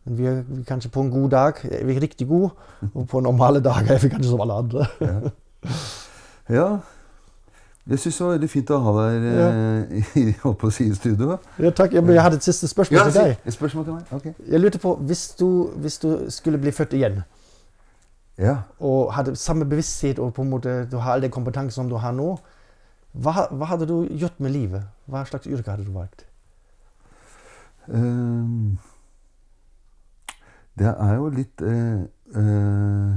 Men vi er, kanskje på en god dag er vi riktig gode, og på normale dager er vi kanskje som alle andre. Ja. Jeg syns det var veldig fint å ha deg ja. i, holdt si, studio. Ja, takk. Jeg, jeg hadde et siste spørsmål Ja, til deg. et spørsmål til meg? Ok. Jeg lurte på, hvis du, hvis du skulle bli født igjen, Ja. og hadde samme bevissthet og på en måte du har all den kompetansen som du har nå, hva, hva hadde du gjort med livet? Hva slags yrke hadde du valgt? Ehm, det er jo litt eh, eh,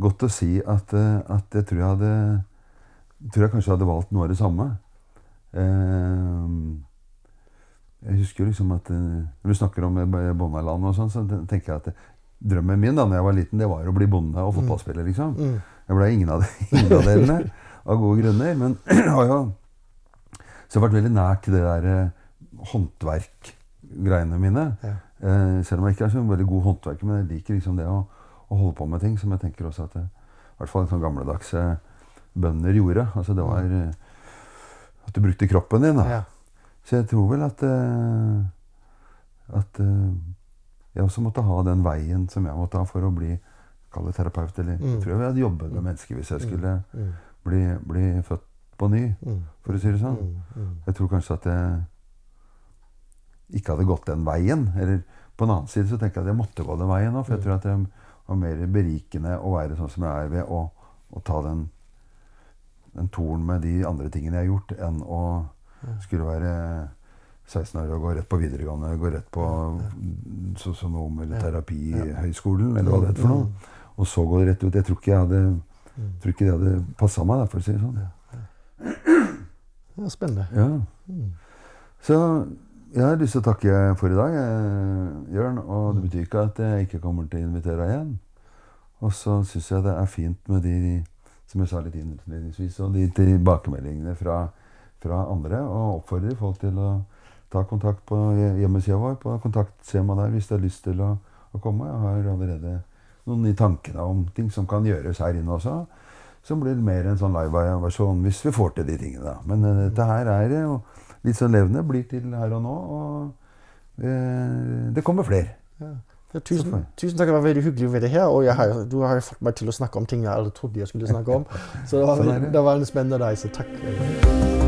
godt å si at, eh, at jeg tror jeg hadde tror jeg kanskje hadde valgt noe av det samme. Eh, jeg husker liksom at eh, Når du snakker om eh, bondeland og sånn, så tenker jeg at drømmen min da når jeg var liten, det var å bli bonde og fotballspiller. liksom. Jeg ble ingen ingen av delene, av gode grunner. Men har jo så jeg har vært veldig nært til det der håndverkgreiene mine. Ja. Eh, selv om jeg ikke er så veldig god håndverker, men jeg liker liksom det å, å holde på med ting som jeg tenker også at det, i hvert fall sånn gamledagse bønder gjorde. Altså det var eh, at du brukte kroppen din. da. Ja. Så jeg tror vel at eh, at eh, jeg også måtte ha den veien som jeg måtte ha for å bli kall terapeut. Eller jeg tror jeg hadde jobbet med mennesker hvis jeg skulle bli, bli født på ny, for å si det sånn. Jeg tror kanskje at jeg ikke hadde gått den veien. Eller på en annen side så tenker jeg at jeg måtte gå den veien òg, for jeg tror at det var mer berikende å være sånn som jeg er ved å, å ta den, den torn med de andre tingene jeg har gjort, enn å skulle være 16 år og gå rett på videregående, gå rett på sosionom eller terapihøyskolen, eller hva det heter for noe. Og så gå rett ut. Jeg tror ikke, jeg hadde, tror ikke det hadde passa meg, for å si det sånn. Ja, spennende. Ja. Så jeg har lyst til å takke for i dag, eh, Jørn. Og det betyr ikke at jeg ikke kommer til å invitere igjen. Og så syns jeg det er fint med de som jeg sa litt innledningsvis. Og de tilbakemeldingene fra, fra andre. Og oppfordrer folk til å ta kontakt på hjemmesida vår, på kontaktskjema der, hvis de har lyst til å, å komme. Jeg har allerede noen i tankene om ting som kan gjøres her inne også. Som blir mer en sånn live-versjon hvis vi får til de tingene. da. Men uh, dette her er jo litt sånn levende. Blir til her og nå. Og eh, det kommer flere. Ja. Tusen, tusen, takk. Det var veldig hyggelig å være her. Og har, du har fått meg til å snakke om ting jeg aldri trodde jeg skulle snakke om. Så det var, sånn det var en spennende reise. Takk.